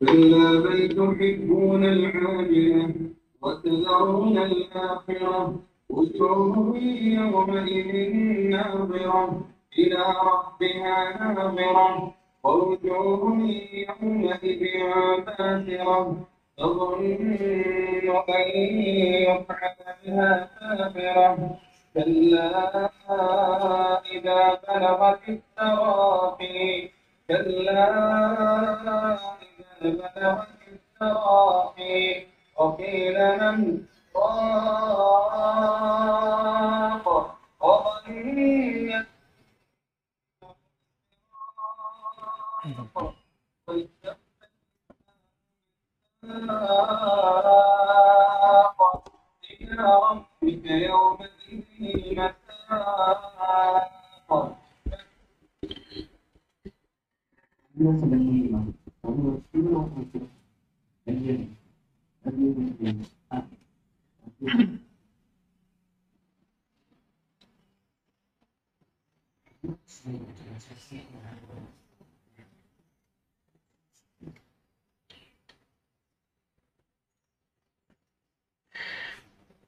كلا بل تحبون العاجلة وتذرون الآخرة وجوه يومئذ ناظرة إلى ربها ناظرة ووجوه يومئذ باسرة تظن أن يفعل بها فاقرة كلا إذا بلغت التراقي كلا إذا بلغت التراقي وقيل من راق وظن إلى ربك يومئذ المساق. Sedang menyimak Kamu semua untuk Kajian Kajian yang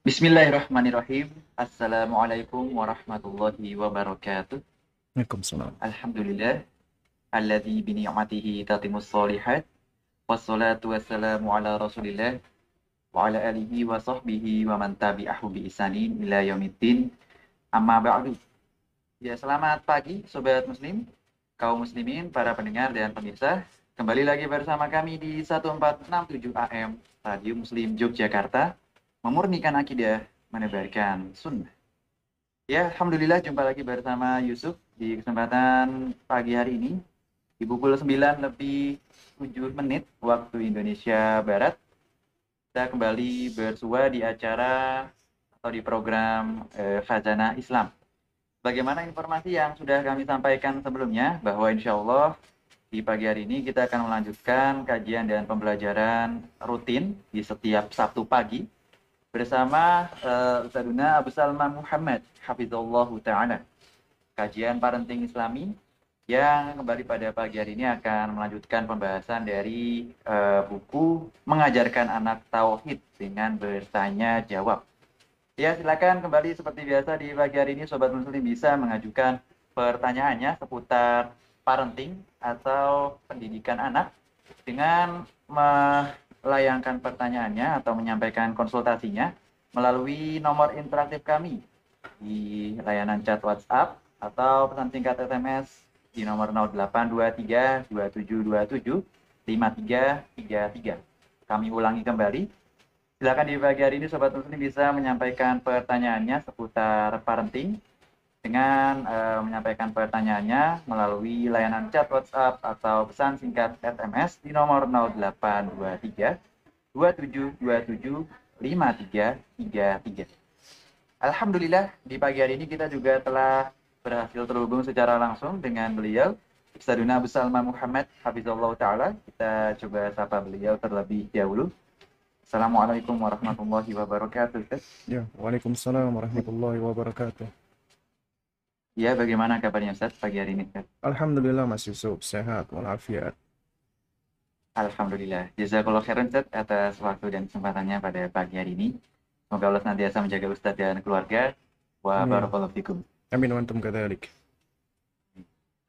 Bismillahirrahmanirrahim. Assalamualaikum warahmatullahi wabarakatuh. Waalaikumsalam. Alhamdulillah. Alladzi bi ni'matihi tatimus shalihat. Wassalatu wassalamu ala Rasulillah wa ala alihi wa sahbihi wa man tabi'ahu bi isanin ila yaumiddin. Amma ba'du. Ya, selamat pagi sobat muslim, kaum muslimin, para pendengar dan pemirsa. Kembali lagi bersama kami di 1467 AM Radio Muslim Yogyakarta memurnikan akidah, menebarkan sunnah. Ya, Alhamdulillah jumpa lagi bersama Yusuf di kesempatan pagi hari ini. Di pukul 9 lebih 7 menit waktu Indonesia Barat. Kita kembali bersua di acara atau di program eh, Khazanah Islam. Bagaimana informasi yang sudah kami sampaikan sebelumnya bahwa insya Allah di pagi hari ini kita akan melanjutkan kajian dan pembelajaran rutin di setiap Sabtu pagi bersama uh, Ustazuna Abu Salman Muhammad Hafizullah Ta'ala kajian parenting islami yang kembali pada pagi hari ini akan melanjutkan pembahasan dari uh, buku mengajarkan anak tauhid dengan bertanya jawab. Ya silakan kembali seperti biasa di pagi hari ini sobat muslim bisa mengajukan pertanyaannya seputar parenting atau pendidikan anak dengan melayangkan pertanyaannya atau menyampaikan konsultasinya melalui nomor interaktif kami di layanan chat WhatsApp atau pesan singkat SMS di nomor 0823 2727 5333. Kami ulangi kembali. Silakan di pagi hari ini Sobat Muslim bisa menyampaikan pertanyaannya seputar parenting dengan uh, menyampaikan pertanyaannya melalui layanan chat WhatsApp atau pesan singkat SMS di nomor 0823 2727 5333. Alhamdulillah di pagi hari ini kita juga telah berhasil terhubung secara langsung dengan beliau Ustaduna Abu Salma Muhammad Hafizullah Ta'ala. Kita coba sapa beliau terlebih dahulu. Assalamualaikum warahmatullahi wabarakatuh. Ustaz. Ya, Waalaikumsalam warahmatullahi wabarakatuh. Ya, bagaimana kabarnya Ustaz pagi hari ini? Ustaz? Alhamdulillah Mas Yusuf sehat walafiat. Alhamdulillah. Jazakallah khairan Ustaz atas waktu dan kesempatannya pada pagi hari ini. Semoga Allah senantiasa menjaga Ustaz dan keluarga. Wa barakallahu fikum. Amin wa antum kadzalik.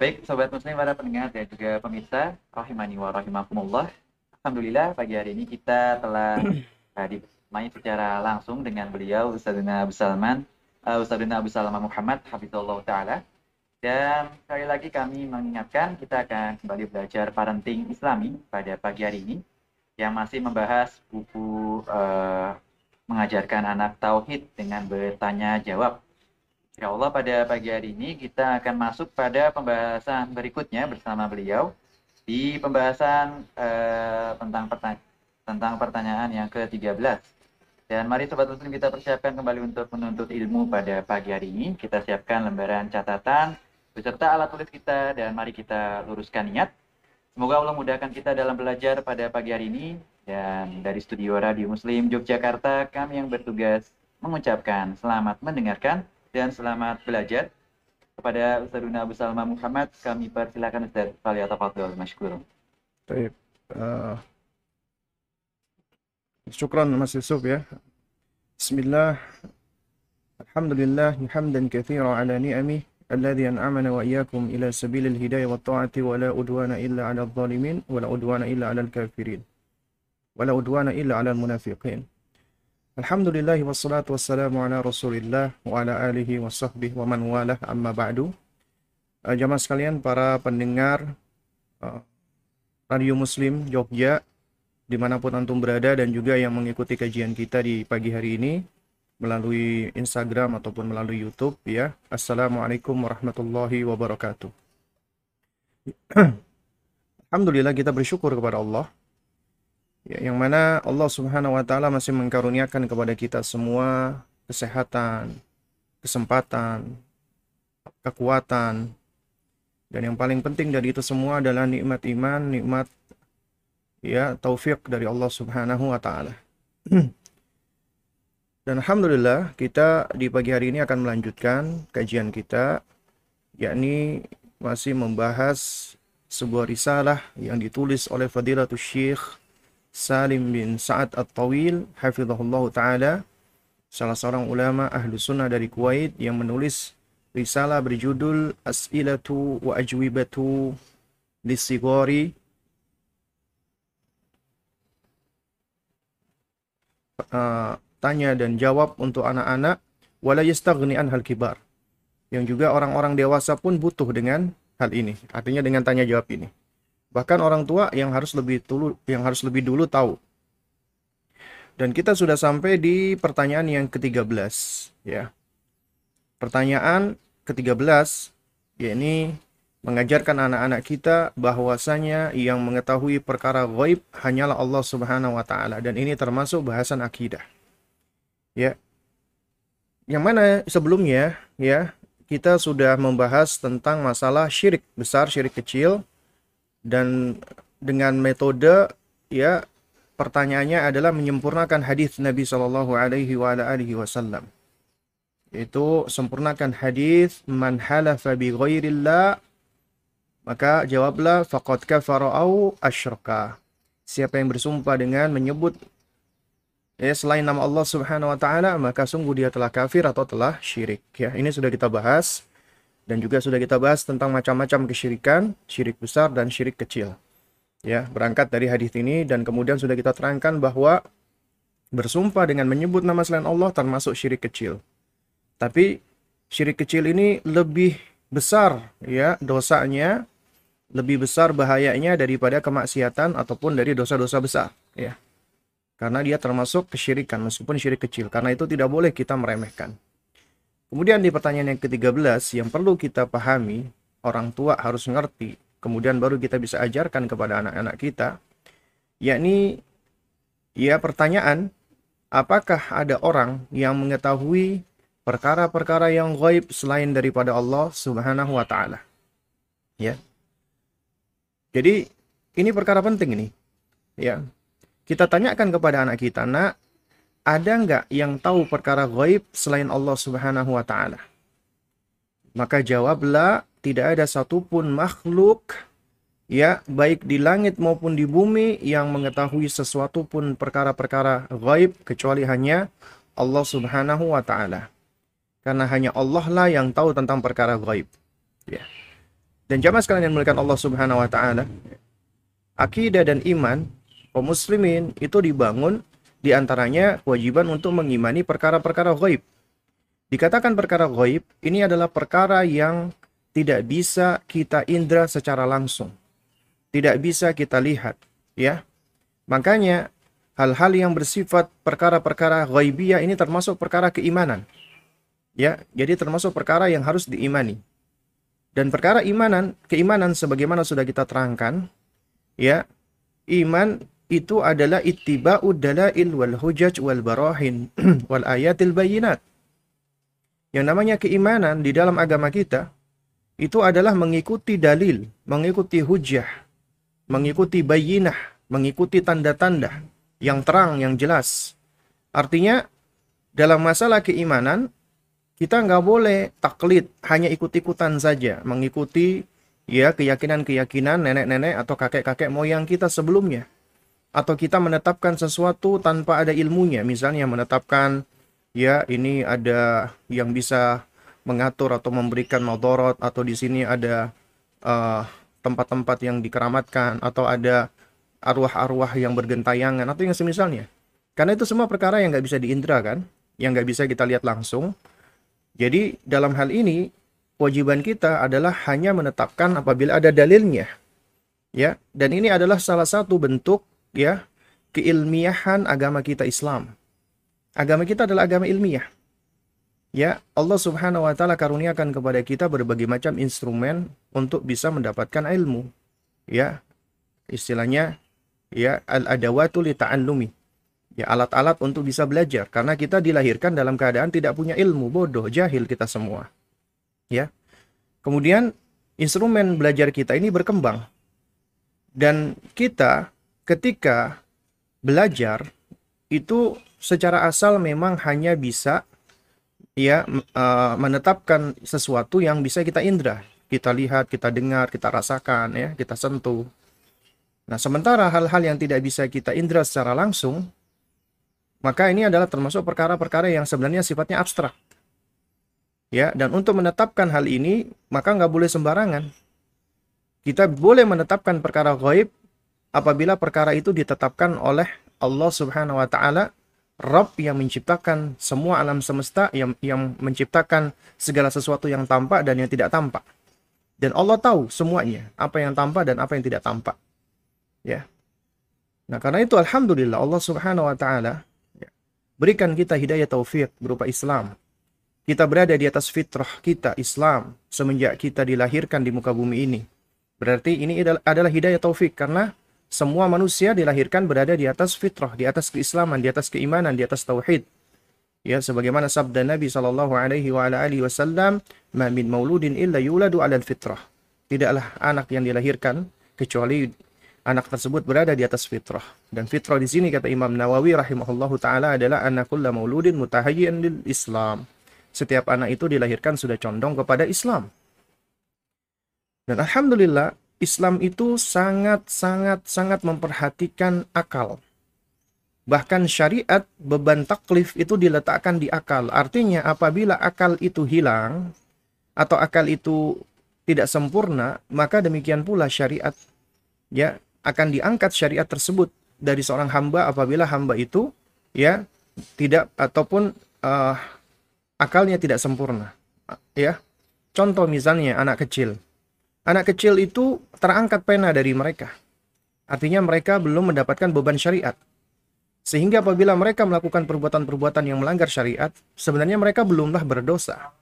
Baik, sobat muslim, para pendengar dan juga pemirsa, rahimani wa rahimakumullah. Alhamdulillah, pagi hari ini kita telah ditemani secara langsung dengan beliau, Ustazuna Abu Salman, uh, Ustazuna Abu Salman Muhammad, Hafizullah Ta'ala. Dan sekali lagi kami mengingatkan, kita akan kembali belajar parenting islami pada pagi hari ini, yang masih membahas buku uh, mengajarkan anak tauhid dengan bertanya jawab Insya Allah pada pagi hari ini kita akan masuk pada pembahasan berikutnya bersama beliau di pembahasan eh, tentang pertanyaan tentang pertanyaan yang ke-13. Dan mari sobat muslim kita persiapkan kembali untuk menuntut ilmu pada pagi hari ini. Kita siapkan lembaran catatan beserta alat tulis kita dan mari kita luruskan niat. Semoga Allah mudahkan kita dalam belajar pada pagi hari ini dan dari studio Radio Muslim Yogyakarta kami yang bertugas mengucapkan selamat mendengarkan dan selamat belajar. Kepada Ustazuna Abu Salma Muhammad, kami persilakan Ustaz Faliyatafadol Mashkur. Baik. Uh, syukran Mas Yusuf ya. Bismillah. Alhamdulillah hamdan katsira ala ni'amih alladhi an'amana wa iyyakum ila sabilil hidayah wat ta'ati wa la udwana illa 'alal zalimin wa la udwana illa 'alal kafirin. Wa la udwana illa 'alal munafiqin. Alhamdulillah wassalatu wassalamu ala Rasulillah wa ala alihi wa sahbihi wa man walah amma ba'du. Uh, jamaah sekalian para pendengar uh, Radio Muslim Jogja di mana pun antum berada dan juga yang mengikuti kajian kita di pagi hari ini melalui Instagram ataupun melalui YouTube ya. Assalamualaikum warahmatullahi wabarakatuh. Alhamdulillah kita bersyukur kepada Allah ya, yang mana Allah Subhanahu wa taala masih mengkaruniakan kepada kita semua kesehatan, kesempatan, kekuatan, dan yang paling penting dari itu semua adalah nikmat iman, nikmat ya taufik dari Allah Subhanahu wa taala. Dan alhamdulillah kita di pagi hari ini akan melanjutkan kajian kita yakni masih membahas sebuah risalah yang ditulis oleh Fadilatul Syekh Salim bin Sa'ad At-Tawil hafizahullah taala salah seorang ulama ahlu sunnah dari Kuwait yang menulis risalah berjudul As'ilatu wa Ajwibatu Lisigori. Uh, tanya dan jawab untuk anak-anak wala yastaghni an hal kibar. Yang juga orang-orang dewasa pun butuh dengan hal ini artinya dengan tanya jawab ini bahkan orang tua yang harus lebih dulu yang harus lebih dulu tahu dan kita sudah sampai di pertanyaan yang ke-13 ya pertanyaan ke-13 yakni mengajarkan anak-anak kita bahwasanya yang mengetahui perkara gaib hanyalah Allah Subhanahu wa taala dan ini termasuk bahasan akidah. Ya. Yang mana sebelumnya ya kita sudah membahas tentang masalah syirik besar, syirik kecil dan dengan metode ya pertanyaannya adalah menyempurnakan hadis Nabi Shallallahu alaihi wasallam. Itu sempurnakan hadis man halafa ghairillah maka jawablah faqad kafara au asyraka. Siapa yang bersumpah dengan menyebut ya selain nama Allah Subhanahu wa taala maka sungguh dia telah kafir atau telah syirik. Ya ini sudah kita bahas dan juga sudah kita bahas tentang macam-macam kesyirikan syirik besar dan syirik kecil ya berangkat dari hadis ini dan kemudian sudah kita terangkan bahwa bersumpah dengan menyebut nama selain Allah termasuk syirik kecil tapi syirik kecil ini lebih besar ya dosanya, lebih besar bahayanya daripada kemaksiatan ataupun dari dosa-dosa besar ya. Karena dia termasuk kesyirikan meskipun syirik kecil. Karena itu tidak boleh kita meremehkan. Kemudian di pertanyaan yang ke-13 yang perlu kita pahami, orang tua harus ngerti, kemudian baru kita bisa ajarkan kepada anak-anak kita, yakni ya pertanyaan, apakah ada orang yang mengetahui perkara-perkara yang gaib selain daripada Allah Subhanahu wa taala. Ya. Jadi ini perkara penting ini. Ya. Kita tanyakan kepada anak kita, "Nak, ada nggak yang tahu perkara gaib selain Allah Subhanahu wa taala?" Maka jawablah, tidak ada satupun makhluk ya baik di langit maupun di bumi yang mengetahui sesuatu pun perkara-perkara gaib kecuali hanya Allah Subhanahu wa taala karena hanya Allah lah yang tahu tentang perkara gaib. Ya. Dan jamaah sekalian yang dimuliakan Allah Subhanahu wa taala, akidah dan iman kaum muslimin itu dibangun di antaranya kewajiban untuk mengimani perkara-perkara gaib. Dikatakan perkara gaib ini adalah perkara yang tidak bisa kita indra secara langsung. Tidak bisa kita lihat, ya. Makanya hal-hal yang bersifat perkara-perkara gaibiyah ini termasuk perkara keimanan. Ya, jadi termasuk perkara yang harus diimani. Dan perkara imanan, keimanan sebagaimana sudah kita terangkan, ya, iman itu adalah ittiba'u dalail wal hujaj wal barahin wal ayatil bayinat. Yang namanya keimanan di dalam agama kita itu adalah mengikuti dalil, mengikuti hujah, mengikuti bayinah, mengikuti tanda-tanda yang terang, yang jelas. Artinya dalam masalah keimanan kita nggak boleh taklid, hanya ikut-ikutan saja, mengikuti ya keyakinan-keyakinan nenek-nenek atau kakek-kakek moyang kita sebelumnya. Atau kita menetapkan sesuatu tanpa ada ilmunya, misalnya menetapkan ya ini ada yang bisa mengatur atau memberikan madorot atau di sini ada eh, tempat-tempat yang dikeramatkan atau ada arwah-arwah yang bergentayangan atau yang semisalnya. Karena itu semua perkara yang nggak bisa diindra kan, yang nggak bisa kita lihat langsung. Jadi dalam hal ini kewajiban kita adalah hanya menetapkan apabila ada dalilnya. Ya, dan ini adalah salah satu bentuk ya keilmiahan agama kita Islam. Agama kita adalah agama ilmiah. Ya, Allah Subhanahu wa taala karuniakan kepada kita berbagai macam instrumen untuk bisa mendapatkan ilmu. Ya. Istilahnya ya al-adawatu li. Ya, alat-alat untuk bisa belajar karena kita dilahirkan dalam keadaan tidak punya ilmu, bodoh, jahil kita semua. Ya. Kemudian instrumen belajar kita ini berkembang. Dan kita ketika belajar itu secara asal memang hanya bisa ya uh, menetapkan sesuatu yang bisa kita indra, kita lihat, kita dengar, kita rasakan ya, kita sentuh. Nah, sementara hal-hal yang tidak bisa kita indra secara langsung, maka ini adalah termasuk perkara-perkara yang sebenarnya sifatnya abstrak. Ya, dan untuk menetapkan hal ini, maka nggak boleh sembarangan. Kita boleh menetapkan perkara gaib apabila perkara itu ditetapkan oleh Allah Subhanahu wa taala, Rabb yang menciptakan semua alam semesta, yang yang menciptakan segala sesuatu yang tampak dan yang tidak tampak. Dan Allah tahu semuanya, apa yang tampak dan apa yang tidak tampak. Ya. Nah, karena itu alhamdulillah Allah Subhanahu wa taala ya, berikan kita hidayah taufik berupa Islam. Kita berada di atas fitrah kita Islam semenjak kita dilahirkan di muka bumi ini. Berarti ini adalah hidayah taufik karena semua manusia dilahirkan berada di atas fitrah, di atas keislaman, di atas keimanan, di atas tauhid. Ya, sebagaimana sabda Nabi sallallahu alaihi wasallam, "Ma min mauludin illa yuladu 'ala fitrah." Tidaklah anak yang dilahirkan kecuali anak tersebut berada di atas fitrah. Dan fitrah di sini kata Imam Nawawi rahimahullahu taala adalah anna kulla mauludin mutahayyian lil Islam. Setiap anak itu dilahirkan sudah condong kepada Islam. Dan alhamdulillah Islam itu sangat sangat sangat memperhatikan akal. Bahkan syariat beban taklif itu diletakkan di akal. Artinya apabila akal itu hilang atau akal itu tidak sempurna, maka demikian pula syariat ya akan diangkat syariat tersebut dari seorang hamba apabila hamba itu ya tidak ataupun uh, akalnya tidak sempurna ya contoh misalnya anak kecil anak kecil itu terangkat pena dari mereka. Artinya mereka belum mendapatkan beban syariat. Sehingga apabila mereka melakukan perbuatan-perbuatan yang melanggar syariat sebenarnya mereka belumlah berdosa.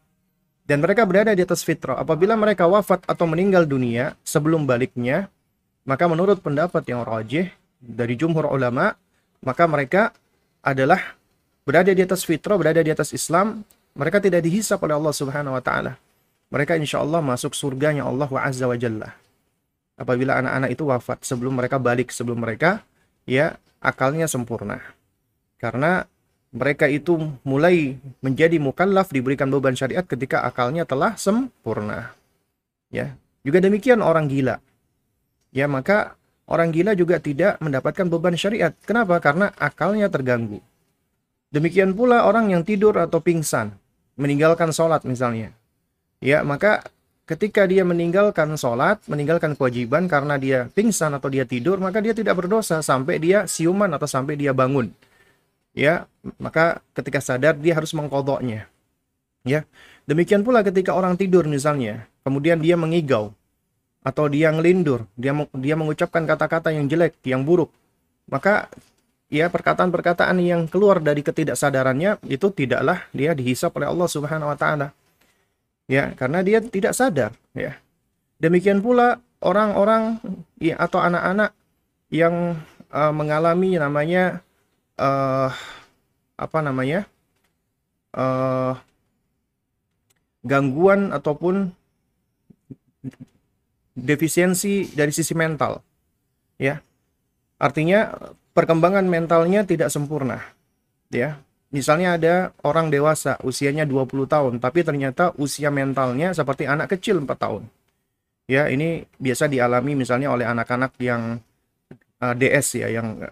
Dan mereka berada di atas fitrah. Apabila mereka wafat atau meninggal dunia sebelum baliknya maka menurut pendapat yang rajih dari jumhur ulama, maka mereka adalah berada di atas fitrah, berada di atas Islam, mereka tidak dihisap oleh Allah Subhanahu wa taala. Mereka insya Allah masuk surganya Allah wa azza wa jalla. Apabila anak-anak itu wafat sebelum mereka balik, sebelum mereka ya akalnya sempurna. Karena mereka itu mulai menjadi mukallaf diberikan beban syariat ketika akalnya telah sempurna. Ya, juga demikian orang gila ya maka orang gila juga tidak mendapatkan beban syariat. Kenapa? Karena akalnya terganggu. Demikian pula orang yang tidur atau pingsan, meninggalkan sholat misalnya. Ya, maka ketika dia meninggalkan sholat, meninggalkan kewajiban karena dia pingsan atau dia tidur, maka dia tidak berdosa sampai dia siuman atau sampai dia bangun. Ya, maka ketika sadar dia harus mengkodoknya. Ya, demikian pula ketika orang tidur misalnya, kemudian dia mengigau, atau dia ngelindur, dia dia mengucapkan kata-kata yang jelek, yang buruk, maka ya perkataan-perkataan yang keluar dari ketidaksadarannya itu tidaklah dia dihisap oleh Allah Subhanahu wa taala. Ya, karena dia tidak sadar, ya. Demikian pula orang-orang atau anak-anak yang uh, mengalami namanya uh, apa namanya? Uh, gangguan ataupun defisiensi dari sisi mental. Ya. Artinya perkembangan mentalnya tidak sempurna. Ya. Misalnya ada orang dewasa usianya 20 tahun tapi ternyata usia mentalnya seperti anak kecil 4 tahun. Ya, ini biasa dialami misalnya oleh anak-anak yang uh, DS ya, yang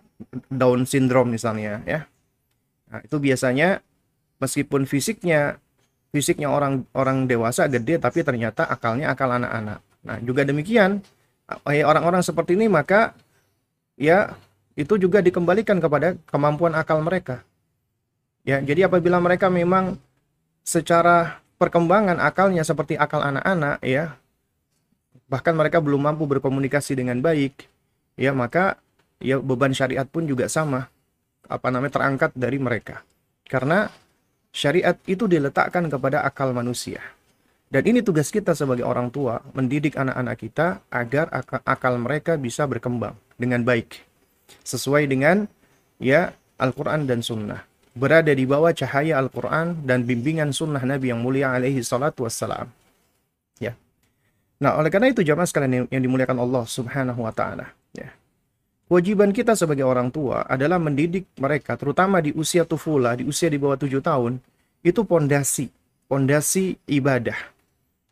Down syndrome misalnya ya. Nah, itu biasanya meskipun fisiknya fisiknya orang orang dewasa gede tapi ternyata akalnya akal anak-anak. Nah, juga demikian eh, orang-orang seperti ini maka ya itu juga dikembalikan kepada kemampuan akal mereka. Ya, jadi apabila mereka memang secara perkembangan akalnya seperti akal anak-anak ya, bahkan mereka belum mampu berkomunikasi dengan baik, ya maka ya beban syariat pun juga sama apa namanya terangkat dari mereka. Karena syariat itu diletakkan kepada akal manusia. Dan ini tugas kita sebagai orang tua, mendidik anak-anak kita agar akal, mereka bisa berkembang dengan baik. Sesuai dengan ya Al-Quran dan Sunnah. Berada di bawah cahaya Al-Quran dan bimbingan Sunnah Nabi yang mulia alaihi salatu wassalam. Ya. Nah, oleh karena itu jamaah sekalian yang dimuliakan Allah Subhanahu wa taala, ya. Kewajiban kita sebagai orang tua adalah mendidik mereka, terutama di usia tufula, di usia di bawah tujuh tahun, itu pondasi, pondasi ibadah.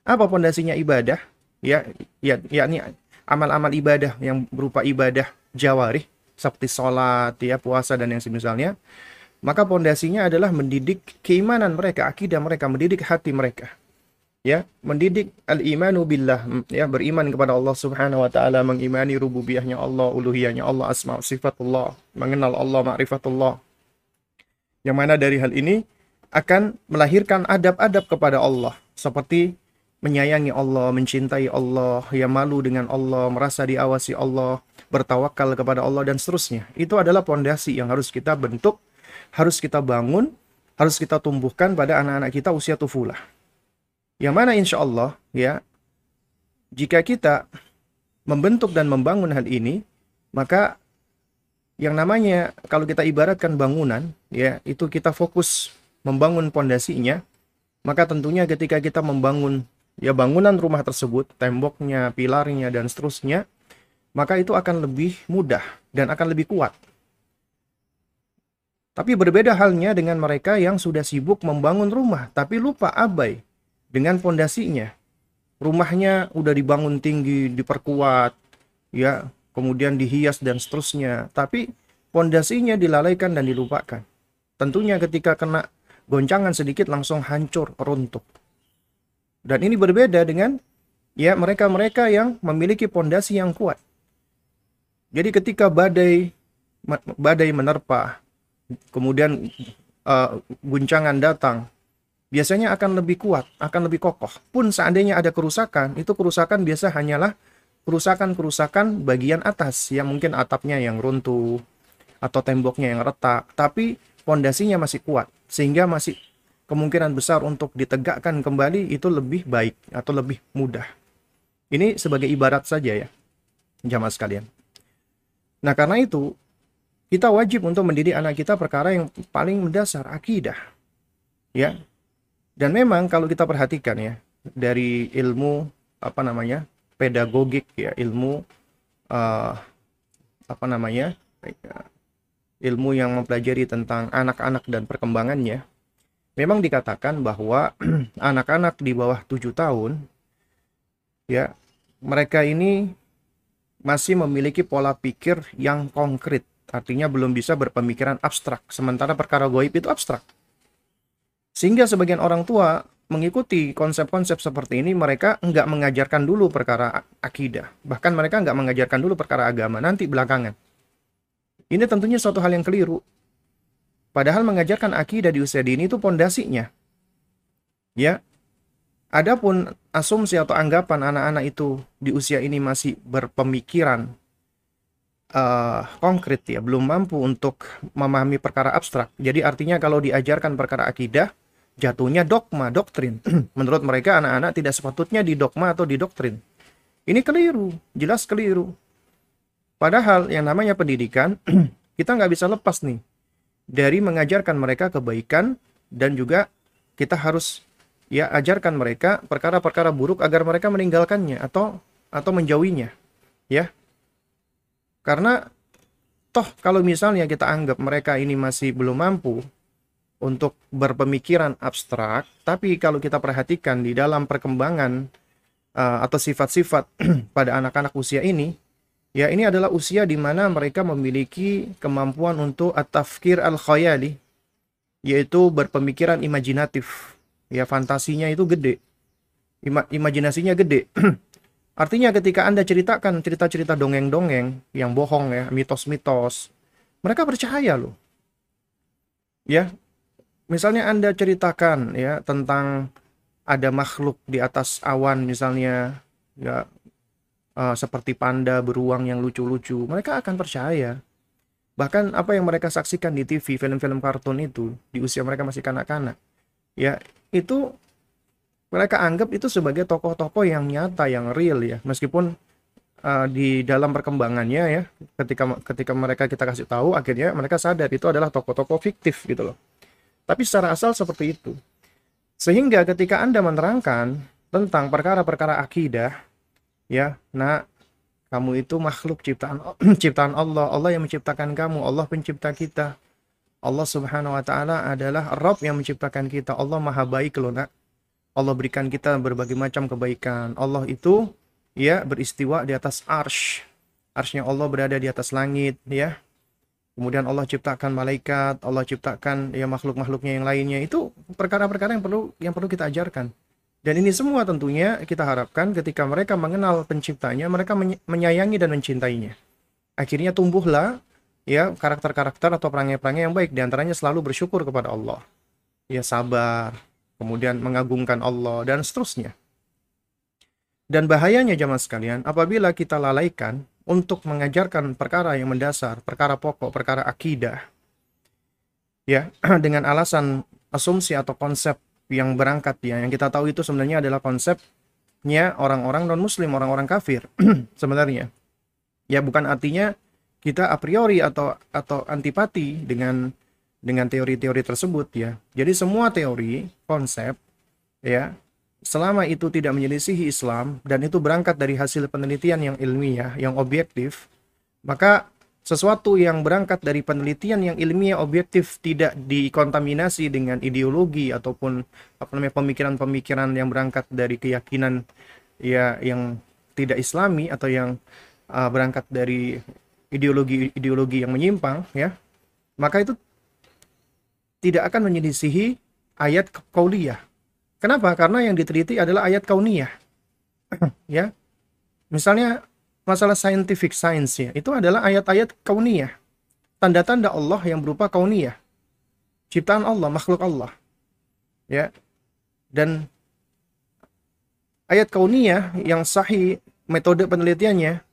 Apa pondasinya ibadah? Ya, ya, yakni amal-amal ibadah yang berupa ibadah jawarih seperti sholat, ya, puasa dan yang semisalnya. Maka pondasinya adalah mendidik keimanan mereka, akidah mereka, mendidik hati mereka ya mendidik al-imanu billah ya beriman kepada Allah Subhanahu wa taala mengimani rububiyahnya Allah uluhiyahnya Allah asma sifatullah mengenal Allah ma'rifatullah yang mana dari hal ini akan melahirkan adab-adab kepada Allah seperti menyayangi Allah, mencintai Allah, ya malu dengan Allah, merasa diawasi Allah, bertawakal kepada Allah dan seterusnya. Itu adalah pondasi yang harus kita bentuk, harus kita bangun, harus kita tumbuhkan pada anak-anak kita usia tufulah. Yang mana insya Allah ya jika kita membentuk dan membangun hal ini maka yang namanya kalau kita ibaratkan bangunan ya itu kita fokus membangun pondasinya maka tentunya ketika kita membangun ya bangunan rumah tersebut temboknya pilarnya dan seterusnya maka itu akan lebih mudah dan akan lebih kuat tapi berbeda halnya dengan mereka yang sudah sibuk membangun rumah tapi lupa abai dengan pondasinya. Rumahnya udah dibangun tinggi, diperkuat, ya, kemudian dihias dan seterusnya. Tapi pondasinya dilalaikan dan dilupakan. Tentunya ketika kena goncangan sedikit langsung hancur, runtuh. Dan ini berbeda dengan ya mereka-mereka yang memiliki pondasi yang kuat. Jadi ketika badai badai menerpa, kemudian uh, guncangan datang, biasanya akan lebih kuat, akan lebih kokoh. Pun seandainya ada kerusakan, itu kerusakan biasa hanyalah kerusakan-kerusakan bagian atas yang mungkin atapnya yang runtuh atau temboknya yang retak, tapi pondasinya masih kuat sehingga masih kemungkinan besar untuk ditegakkan kembali itu lebih baik atau lebih mudah. Ini sebagai ibarat saja ya, jamaah sekalian. Nah, karena itu kita wajib untuk mendidik anak kita perkara yang paling mendasar akidah. Ya, dan memang kalau kita perhatikan ya dari ilmu apa namanya pedagogik ya ilmu uh, apa namanya ilmu yang mempelajari tentang anak-anak dan perkembangannya memang dikatakan bahwa anak-anak di bawah tujuh tahun ya mereka ini masih memiliki pola pikir yang konkret artinya belum bisa berpemikiran abstrak sementara perkara goib itu abstrak sehingga sebagian orang tua mengikuti konsep-konsep seperti ini, mereka nggak mengajarkan dulu perkara akidah. Bahkan mereka nggak mengajarkan dulu perkara agama, nanti belakangan. Ini tentunya suatu hal yang keliru. Padahal mengajarkan akidah di usia dini itu pondasinya. Ya, Adapun asumsi atau anggapan anak-anak itu di usia ini masih berpemikiran uh, konkret ya, belum mampu untuk memahami perkara abstrak. Jadi artinya kalau diajarkan perkara akidah, jatuhnya dogma, doktrin. Menurut mereka anak-anak tidak sepatutnya di dogma atau di doktrin. Ini keliru, jelas keliru. Padahal yang namanya pendidikan, kita nggak bisa lepas nih dari mengajarkan mereka kebaikan dan juga kita harus ya ajarkan mereka perkara-perkara buruk agar mereka meninggalkannya atau atau menjauhinya. Ya. Karena toh kalau misalnya kita anggap mereka ini masih belum mampu untuk berpemikiran abstrak, tapi kalau kita perhatikan di dalam perkembangan uh, atau sifat-sifat pada anak-anak usia ini, ya ini adalah usia di mana mereka memiliki kemampuan untuk at-tafkir al-khayali, yaitu berpemikiran imajinatif. Ya fantasinya itu gede. Ima imajinasinya gede. Artinya ketika Anda ceritakan cerita-cerita dongeng-dongeng yang bohong ya, mitos-mitos, mereka percaya loh. Ya. Misalnya Anda ceritakan ya tentang ada makhluk di atas awan misalnya ya uh, seperti panda beruang yang lucu-lucu, mereka akan percaya. Bahkan apa yang mereka saksikan di TV, film-film kartun itu di usia mereka masih kanak-kanak, ya itu mereka anggap itu sebagai tokoh-tokoh yang nyata, yang real ya, meskipun uh, di dalam perkembangannya ya, ketika ketika mereka kita kasih tahu, akhirnya mereka sadar itu adalah tokoh-tokoh fiktif gitu loh. Tapi secara asal seperti itu. Sehingga ketika Anda menerangkan tentang perkara-perkara akidah, ya, nah, kamu itu makhluk ciptaan ciptaan Allah, Allah yang menciptakan kamu, Allah pencipta kita. Allah Subhanahu wa taala adalah Rabb yang menciptakan kita. Allah Maha baik loh, Nak. Allah berikan kita berbagai macam kebaikan. Allah itu ya beristiwa di atas arsh. Arshnya Allah berada di atas langit, ya. Kemudian Allah ciptakan malaikat, Allah ciptakan ya makhluk-makhluknya yang lainnya. Itu perkara-perkara yang perlu yang perlu kita ajarkan. Dan ini semua tentunya kita harapkan ketika mereka mengenal penciptanya, mereka menyayangi dan mencintainya. Akhirnya tumbuhlah ya karakter-karakter atau perangai-perangai yang baik di antaranya selalu bersyukur kepada Allah. Ya sabar, kemudian mengagungkan Allah dan seterusnya. Dan bahayanya jamaah sekalian, apabila kita lalaikan untuk mengajarkan perkara yang mendasar, perkara pokok, perkara akidah, ya dengan alasan asumsi atau konsep yang berangkat ya, yang kita tahu itu sebenarnya adalah konsepnya orang-orang non Muslim, orang-orang kafir sebenarnya. Ya bukan artinya kita a priori atau atau antipati dengan dengan teori-teori tersebut ya. Jadi semua teori, konsep ya selama itu tidak menyelisihi Islam dan itu berangkat dari hasil penelitian yang ilmiah, yang objektif, maka sesuatu yang berangkat dari penelitian yang ilmiah objektif tidak dikontaminasi dengan ideologi ataupun apa namanya pemikiran-pemikiran yang berangkat dari keyakinan ya yang tidak islami atau yang uh, berangkat dari ideologi-ideologi yang menyimpang ya maka itu tidak akan menyelisihi ayat kauliyah Kenapa? Karena yang diteliti adalah ayat kauniyah. ya. Misalnya masalah scientific science ya, itu adalah ayat-ayat kauniyah. Tanda-tanda Allah yang berupa kauniyah. Ciptaan Allah, makhluk Allah. Ya. Dan ayat kauniyah yang sahih metode penelitiannya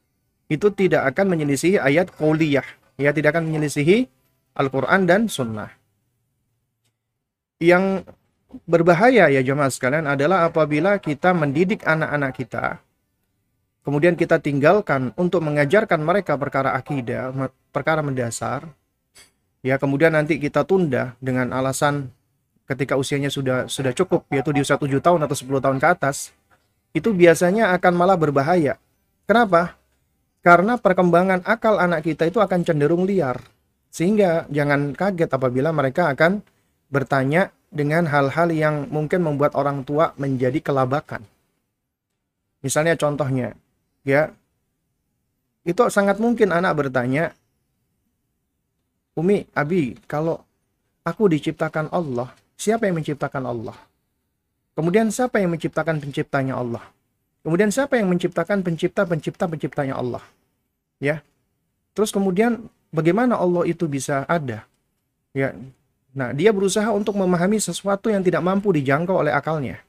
itu tidak akan menyelisihi ayat kauliyah. Ya, tidak akan menyelisihi Al-Quran dan Sunnah. Yang berbahaya ya jemaah sekalian adalah apabila kita mendidik anak-anak kita kemudian kita tinggalkan untuk mengajarkan mereka perkara akidah, perkara mendasar, ya kemudian nanti kita tunda dengan alasan ketika usianya sudah sudah cukup yaitu di usia 7 tahun atau 10 tahun ke atas, itu biasanya akan malah berbahaya. Kenapa? Karena perkembangan akal anak kita itu akan cenderung liar. Sehingga jangan kaget apabila mereka akan bertanya dengan hal-hal yang mungkin membuat orang tua menjadi kelabakan. Misalnya contohnya, ya, itu sangat mungkin anak bertanya, Umi, Abi, kalau aku diciptakan Allah, siapa yang menciptakan Allah? Kemudian siapa yang menciptakan penciptanya Allah? Kemudian siapa yang menciptakan pencipta-pencipta penciptanya Allah? Ya. Terus kemudian bagaimana Allah itu bisa ada? Ya, Nah, dia berusaha untuk memahami sesuatu yang tidak mampu dijangkau oleh akalnya.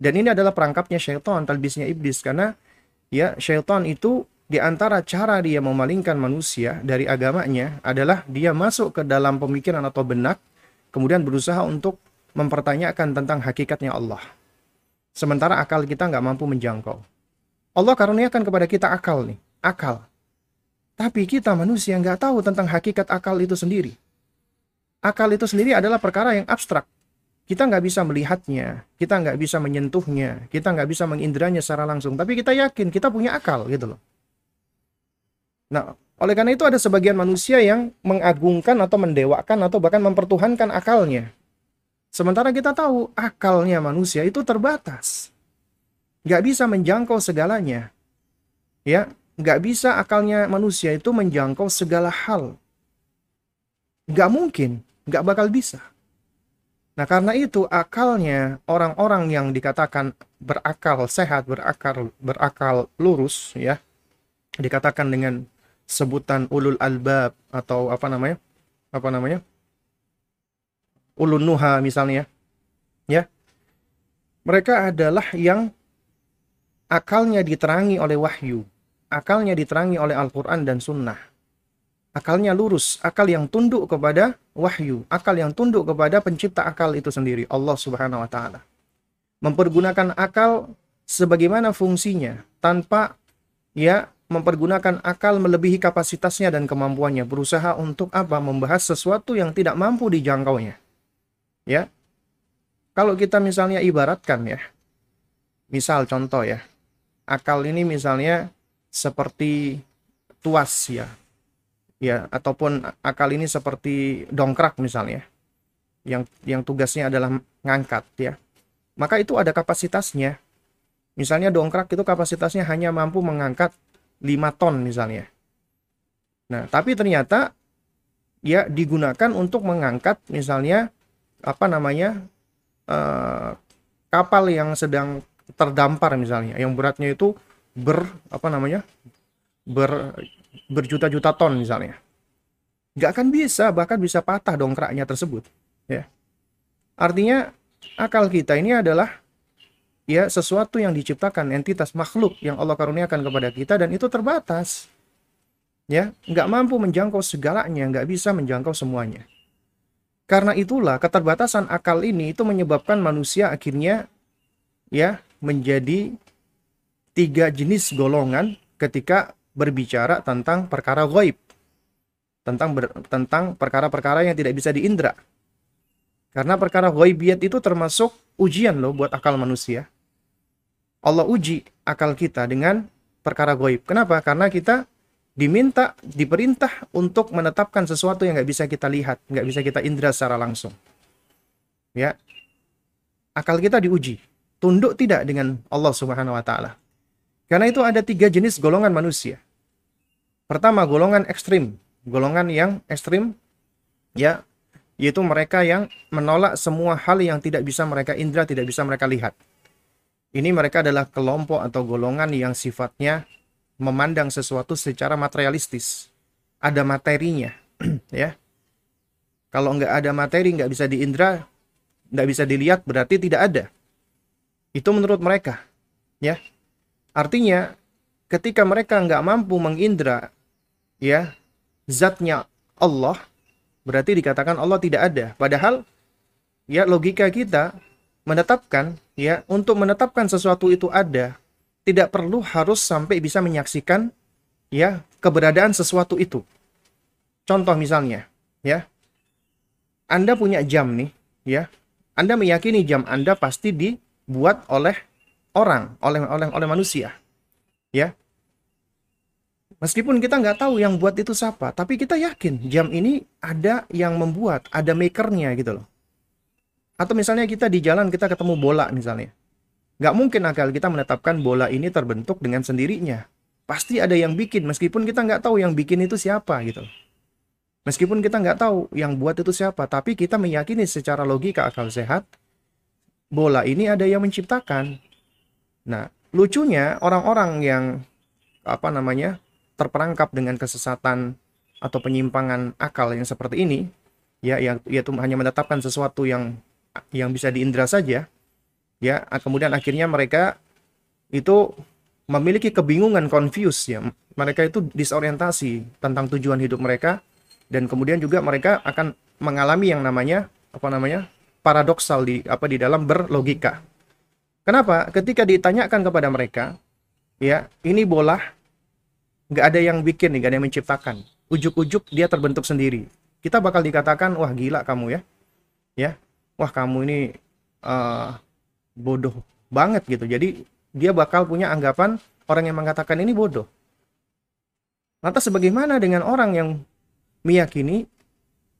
Dan ini adalah perangkapnya syaitan, talbisnya iblis. Karena ya syaitan itu di antara cara dia memalingkan manusia dari agamanya adalah dia masuk ke dalam pemikiran atau benak, kemudian berusaha untuk mempertanyakan tentang hakikatnya Allah. Sementara akal kita nggak mampu menjangkau. Allah karuniakan kepada kita akal nih, akal. Tapi kita manusia nggak tahu tentang hakikat akal itu sendiri akal itu sendiri adalah perkara yang abstrak. Kita nggak bisa melihatnya, kita nggak bisa menyentuhnya, kita nggak bisa mengindranya secara langsung. Tapi kita yakin kita punya akal gitu loh. Nah, oleh karena itu ada sebagian manusia yang mengagungkan atau mendewakan atau bahkan mempertuhankan akalnya. Sementara kita tahu akalnya manusia itu terbatas. nggak bisa menjangkau segalanya. Ya, nggak bisa akalnya manusia itu menjangkau segala hal. Nggak mungkin, nggak bakal bisa. Nah, karena itu akalnya orang-orang yang dikatakan berakal sehat, berakal berakal lurus ya. Dikatakan dengan sebutan ulul albab atau apa namanya? Apa namanya? Ulun nuha misalnya. Ya. Mereka adalah yang akalnya diterangi oleh wahyu, akalnya diterangi oleh Al-Qur'an dan sunnah akalnya lurus, akal yang tunduk kepada wahyu, akal yang tunduk kepada pencipta akal itu sendiri, Allah Subhanahu wa taala. Mempergunakan akal sebagaimana fungsinya tanpa ya mempergunakan akal melebihi kapasitasnya dan kemampuannya, berusaha untuk apa? Membahas sesuatu yang tidak mampu dijangkaunya. Ya. Kalau kita misalnya ibaratkan ya. Misal contoh ya. Akal ini misalnya seperti tuas ya, ya ataupun akal ini seperti dongkrak misalnya. Yang yang tugasnya adalah ngangkat ya. Maka itu ada kapasitasnya. Misalnya dongkrak itu kapasitasnya hanya mampu mengangkat 5 ton misalnya. Nah tapi ternyata ya digunakan untuk mengangkat misalnya apa namanya eh, kapal yang sedang terdampar misalnya yang beratnya itu ber apa namanya ber berjuta-juta ton misalnya. Nggak akan bisa, bahkan bisa patah dongkraknya tersebut. Ya. Artinya akal kita ini adalah ya sesuatu yang diciptakan entitas makhluk yang Allah karuniakan kepada kita dan itu terbatas. Ya, nggak mampu menjangkau segalanya, nggak bisa menjangkau semuanya. Karena itulah keterbatasan akal ini itu menyebabkan manusia akhirnya ya menjadi tiga jenis golongan ketika berbicara tentang perkara gaib. Tentang ber, tentang perkara-perkara yang tidak bisa diindra. Karena perkara ghaibiyat itu termasuk ujian loh buat akal manusia. Allah uji akal kita dengan perkara gaib. Kenapa? Karena kita diminta, diperintah untuk menetapkan sesuatu yang nggak bisa kita lihat, nggak bisa kita indra secara langsung. Ya, akal kita diuji. Tunduk tidak dengan Allah Subhanahu Wa Taala. Karena itu ada tiga jenis golongan manusia. Pertama, golongan ekstrim. Golongan yang ekstrim, ya, yaitu mereka yang menolak semua hal yang tidak bisa mereka indra, tidak bisa mereka lihat. Ini mereka adalah kelompok atau golongan yang sifatnya memandang sesuatu secara materialistis. Ada materinya, ya. Kalau nggak ada materi, nggak bisa diindra, nggak bisa dilihat, berarti tidak ada. Itu menurut mereka, ya. Artinya, ketika mereka nggak mampu mengindra ya zatnya Allah berarti dikatakan Allah tidak ada. Padahal ya logika kita menetapkan ya untuk menetapkan sesuatu itu ada tidak perlu harus sampai bisa menyaksikan ya keberadaan sesuatu itu. Contoh misalnya ya Anda punya jam nih ya Anda meyakini jam Anda pasti dibuat oleh orang oleh oleh oleh manusia ya Meskipun kita nggak tahu yang buat itu siapa, tapi kita yakin jam ini ada yang membuat, ada makernya gitu loh. Atau misalnya kita di jalan kita ketemu bola misalnya. Nggak mungkin akal kita menetapkan bola ini terbentuk dengan sendirinya. Pasti ada yang bikin, meskipun kita nggak tahu yang bikin itu siapa gitu loh. Meskipun kita nggak tahu yang buat itu siapa, tapi kita meyakini secara logika akal sehat, bola ini ada yang menciptakan. Nah, lucunya orang-orang yang apa namanya terperangkap dengan kesesatan atau penyimpangan akal yang seperti ini, ya yang yaitu hanya menetapkan sesuatu yang yang bisa diindra saja, ya kemudian akhirnya mereka itu memiliki kebingungan, confuse ya. Mereka itu disorientasi tentang tujuan hidup mereka dan kemudian juga mereka akan mengalami yang namanya apa namanya? paradoksal di apa di dalam berlogika. Kenapa? Ketika ditanyakan kepada mereka, ya, ini bola nggak ada yang bikin nih, nggak ada yang menciptakan. Ujuk-ujuk dia terbentuk sendiri. Kita bakal dikatakan, wah gila kamu ya, ya, wah kamu ini uh, bodoh banget gitu. Jadi dia bakal punya anggapan orang yang mengatakan ini bodoh. Lantas sebagaimana dengan orang yang meyakini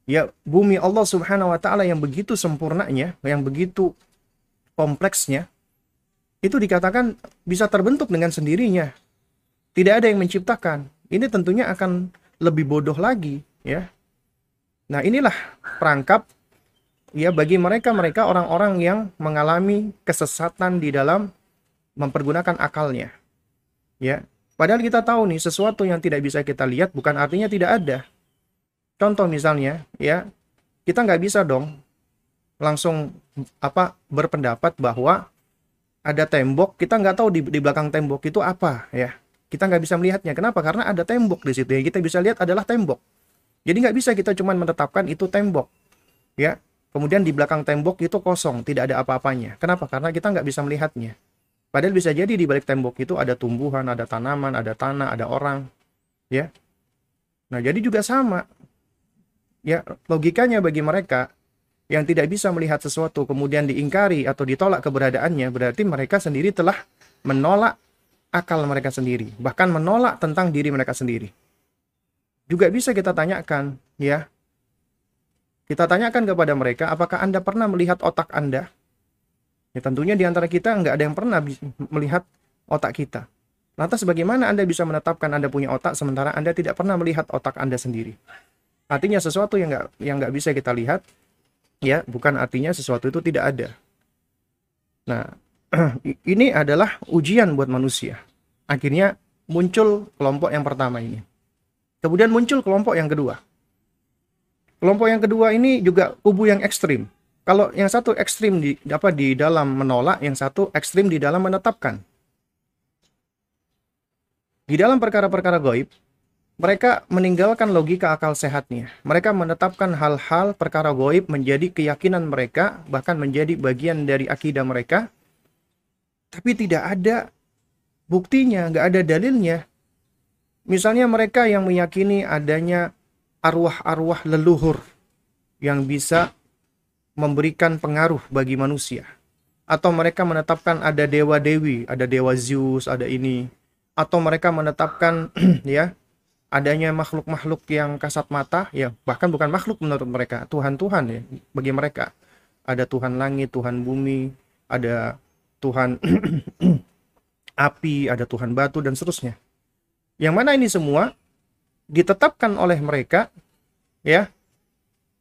ya bumi Allah Subhanahu wa taala yang begitu sempurnanya, yang begitu kompleksnya, itu dikatakan bisa terbentuk dengan sendirinya. Tidak ada yang menciptakan. Ini tentunya akan lebih bodoh lagi, ya. Nah, inilah perangkap ya bagi mereka-mereka orang-orang yang mengalami kesesatan di dalam mempergunakan akalnya. Ya. Padahal kita tahu nih sesuatu yang tidak bisa kita lihat bukan artinya tidak ada. Contoh misalnya, ya, kita nggak bisa dong langsung apa berpendapat bahwa ada tembok, kita nggak tahu di, di belakang tembok itu apa, ya. Kita nggak bisa melihatnya. Kenapa? Karena ada tembok di situ. Yang kita bisa lihat adalah tembok. Jadi nggak bisa kita cuma menetapkan itu tembok, ya. Kemudian di belakang tembok itu kosong, tidak ada apa-apanya. Kenapa? Karena kita nggak bisa melihatnya. Padahal bisa jadi di balik tembok itu ada tumbuhan, ada tanaman, ada tanah, ada orang, ya. Nah, jadi juga sama. Ya, logikanya bagi mereka yang tidak bisa melihat sesuatu kemudian diingkari atau ditolak keberadaannya, berarti mereka sendiri telah menolak akal mereka sendiri, bahkan menolak tentang diri mereka sendiri. Juga bisa kita tanyakan, ya. Kita tanyakan kepada mereka, apakah Anda pernah melihat otak Anda? Ya tentunya di antara kita nggak ada yang pernah melihat otak kita. Lantas bagaimana Anda bisa menetapkan Anda punya otak sementara Anda tidak pernah melihat otak Anda sendiri? Artinya sesuatu yang nggak yang nggak bisa kita lihat, ya bukan artinya sesuatu itu tidak ada. Nah, ini adalah ujian buat manusia. Akhirnya muncul kelompok yang pertama ini. Kemudian muncul kelompok yang kedua. Kelompok yang kedua ini juga kubu yang ekstrim. Kalau yang satu ekstrim di apa di dalam menolak, yang satu ekstrim di dalam menetapkan. Di dalam perkara-perkara goib, mereka meninggalkan logika akal sehatnya. Mereka menetapkan hal-hal perkara goib menjadi keyakinan mereka, bahkan menjadi bagian dari akidah mereka. Tapi tidak ada buktinya, nggak ada dalilnya. Misalnya mereka yang meyakini adanya arwah-arwah leluhur yang bisa memberikan pengaruh bagi manusia. Atau mereka menetapkan ada dewa-dewi, ada dewa Zeus, ada ini. Atau mereka menetapkan ya adanya makhluk-makhluk yang kasat mata, ya bahkan bukan makhluk menurut mereka, Tuhan-Tuhan ya bagi mereka. Ada Tuhan langit, Tuhan bumi, ada Tuhan api, ada Tuhan batu dan seterusnya. Yang mana ini semua ditetapkan oleh mereka ya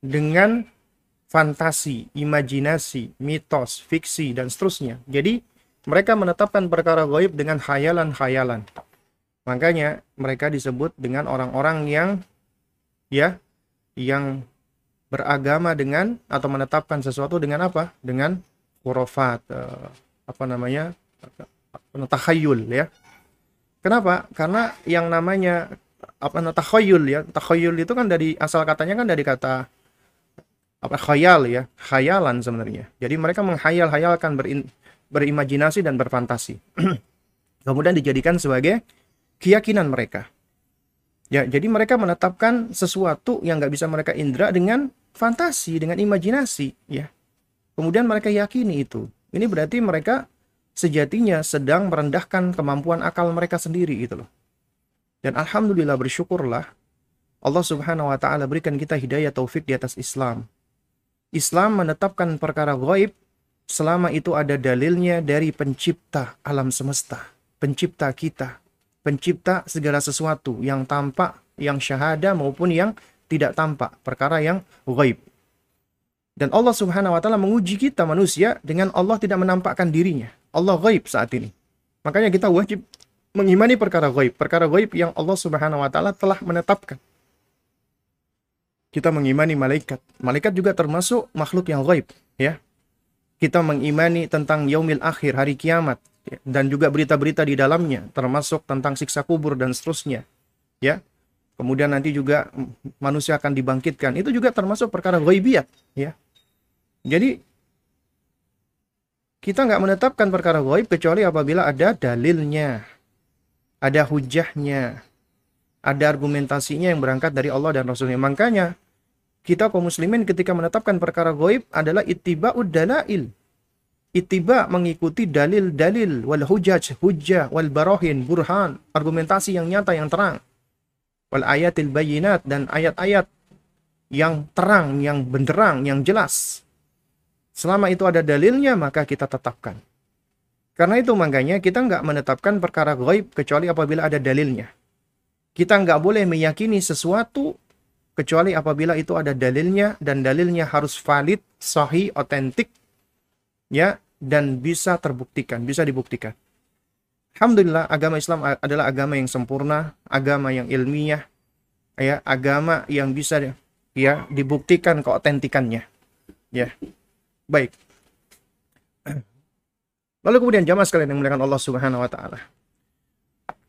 dengan fantasi, imajinasi, mitos, fiksi, dan seterusnya. Jadi, mereka menetapkan perkara goib dengan khayalan-khayalan. Makanya mereka disebut dengan orang-orang yang ya yang beragama dengan atau menetapkan sesuatu dengan apa? Dengan khurafat, uh, apa namanya? takhayul ya. Kenapa? Karena yang namanya apa takhayul ya. Takhayul itu kan dari asal katanya kan dari kata apa khayal ya, khayalan sebenarnya. Jadi mereka menghayal-hayalkan berin, berimajinasi dan berfantasi. Kemudian dijadikan sebagai keyakinan mereka. Ya, jadi mereka menetapkan sesuatu yang nggak bisa mereka indra dengan fantasi, dengan imajinasi, ya. Kemudian mereka yakini itu. Ini berarti mereka sejatinya sedang merendahkan kemampuan akal mereka sendiri gitu loh. Dan alhamdulillah bersyukurlah Allah Subhanahu wa taala berikan kita hidayah taufik di atas Islam. Islam menetapkan perkara gaib selama itu ada dalilnya dari pencipta alam semesta, pencipta kita, pencipta segala sesuatu yang tampak, yang syahada maupun yang tidak tampak, perkara yang gaib. Dan Allah Subhanahu wa taala menguji kita manusia dengan Allah tidak menampakkan dirinya. Allah gaib saat ini. Makanya kita wajib mengimani perkara gaib, perkara gaib yang Allah Subhanahu wa taala telah menetapkan kita mengimani malaikat. Malaikat juga termasuk makhluk yang gaib, ya. Kita mengimani tentang yaumil akhir, hari kiamat, ya. dan juga berita-berita di dalamnya, termasuk tentang siksa kubur dan seterusnya, ya. Kemudian nanti juga manusia akan dibangkitkan. Itu juga termasuk perkara ghaibiyat, ya. Jadi kita nggak menetapkan perkara gaib kecuali apabila ada dalilnya, ada hujahnya, ada argumentasinya yang berangkat dari Allah dan Rasulnya. Makanya kita kaum muslimin ketika menetapkan perkara goib adalah ittiba'ud dalail. Ittiba mengikuti dalil-dalil wal hujaj, hujjah wal barahin, burhan, argumentasi yang nyata yang terang. Wal ayatil bayinat dan ayat-ayat yang terang, yang benderang, yang jelas. Selama itu ada dalilnya maka kita tetapkan. Karena itu makanya kita nggak menetapkan perkara gaib kecuali apabila ada dalilnya. Kita nggak boleh meyakini sesuatu kecuali apabila itu ada dalilnya dan dalilnya harus valid, sahih, otentik, ya dan bisa terbuktikan, bisa dibuktikan. Alhamdulillah agama Islam adalah agama yang sempurna, agama yang ilmiah, ya agama yang bisa ya dibuktikan keotentikannya. Ya. Baik. Lalu kemudian jamaah sekalian yang dimuliakan Allah Subhanahu wa taala.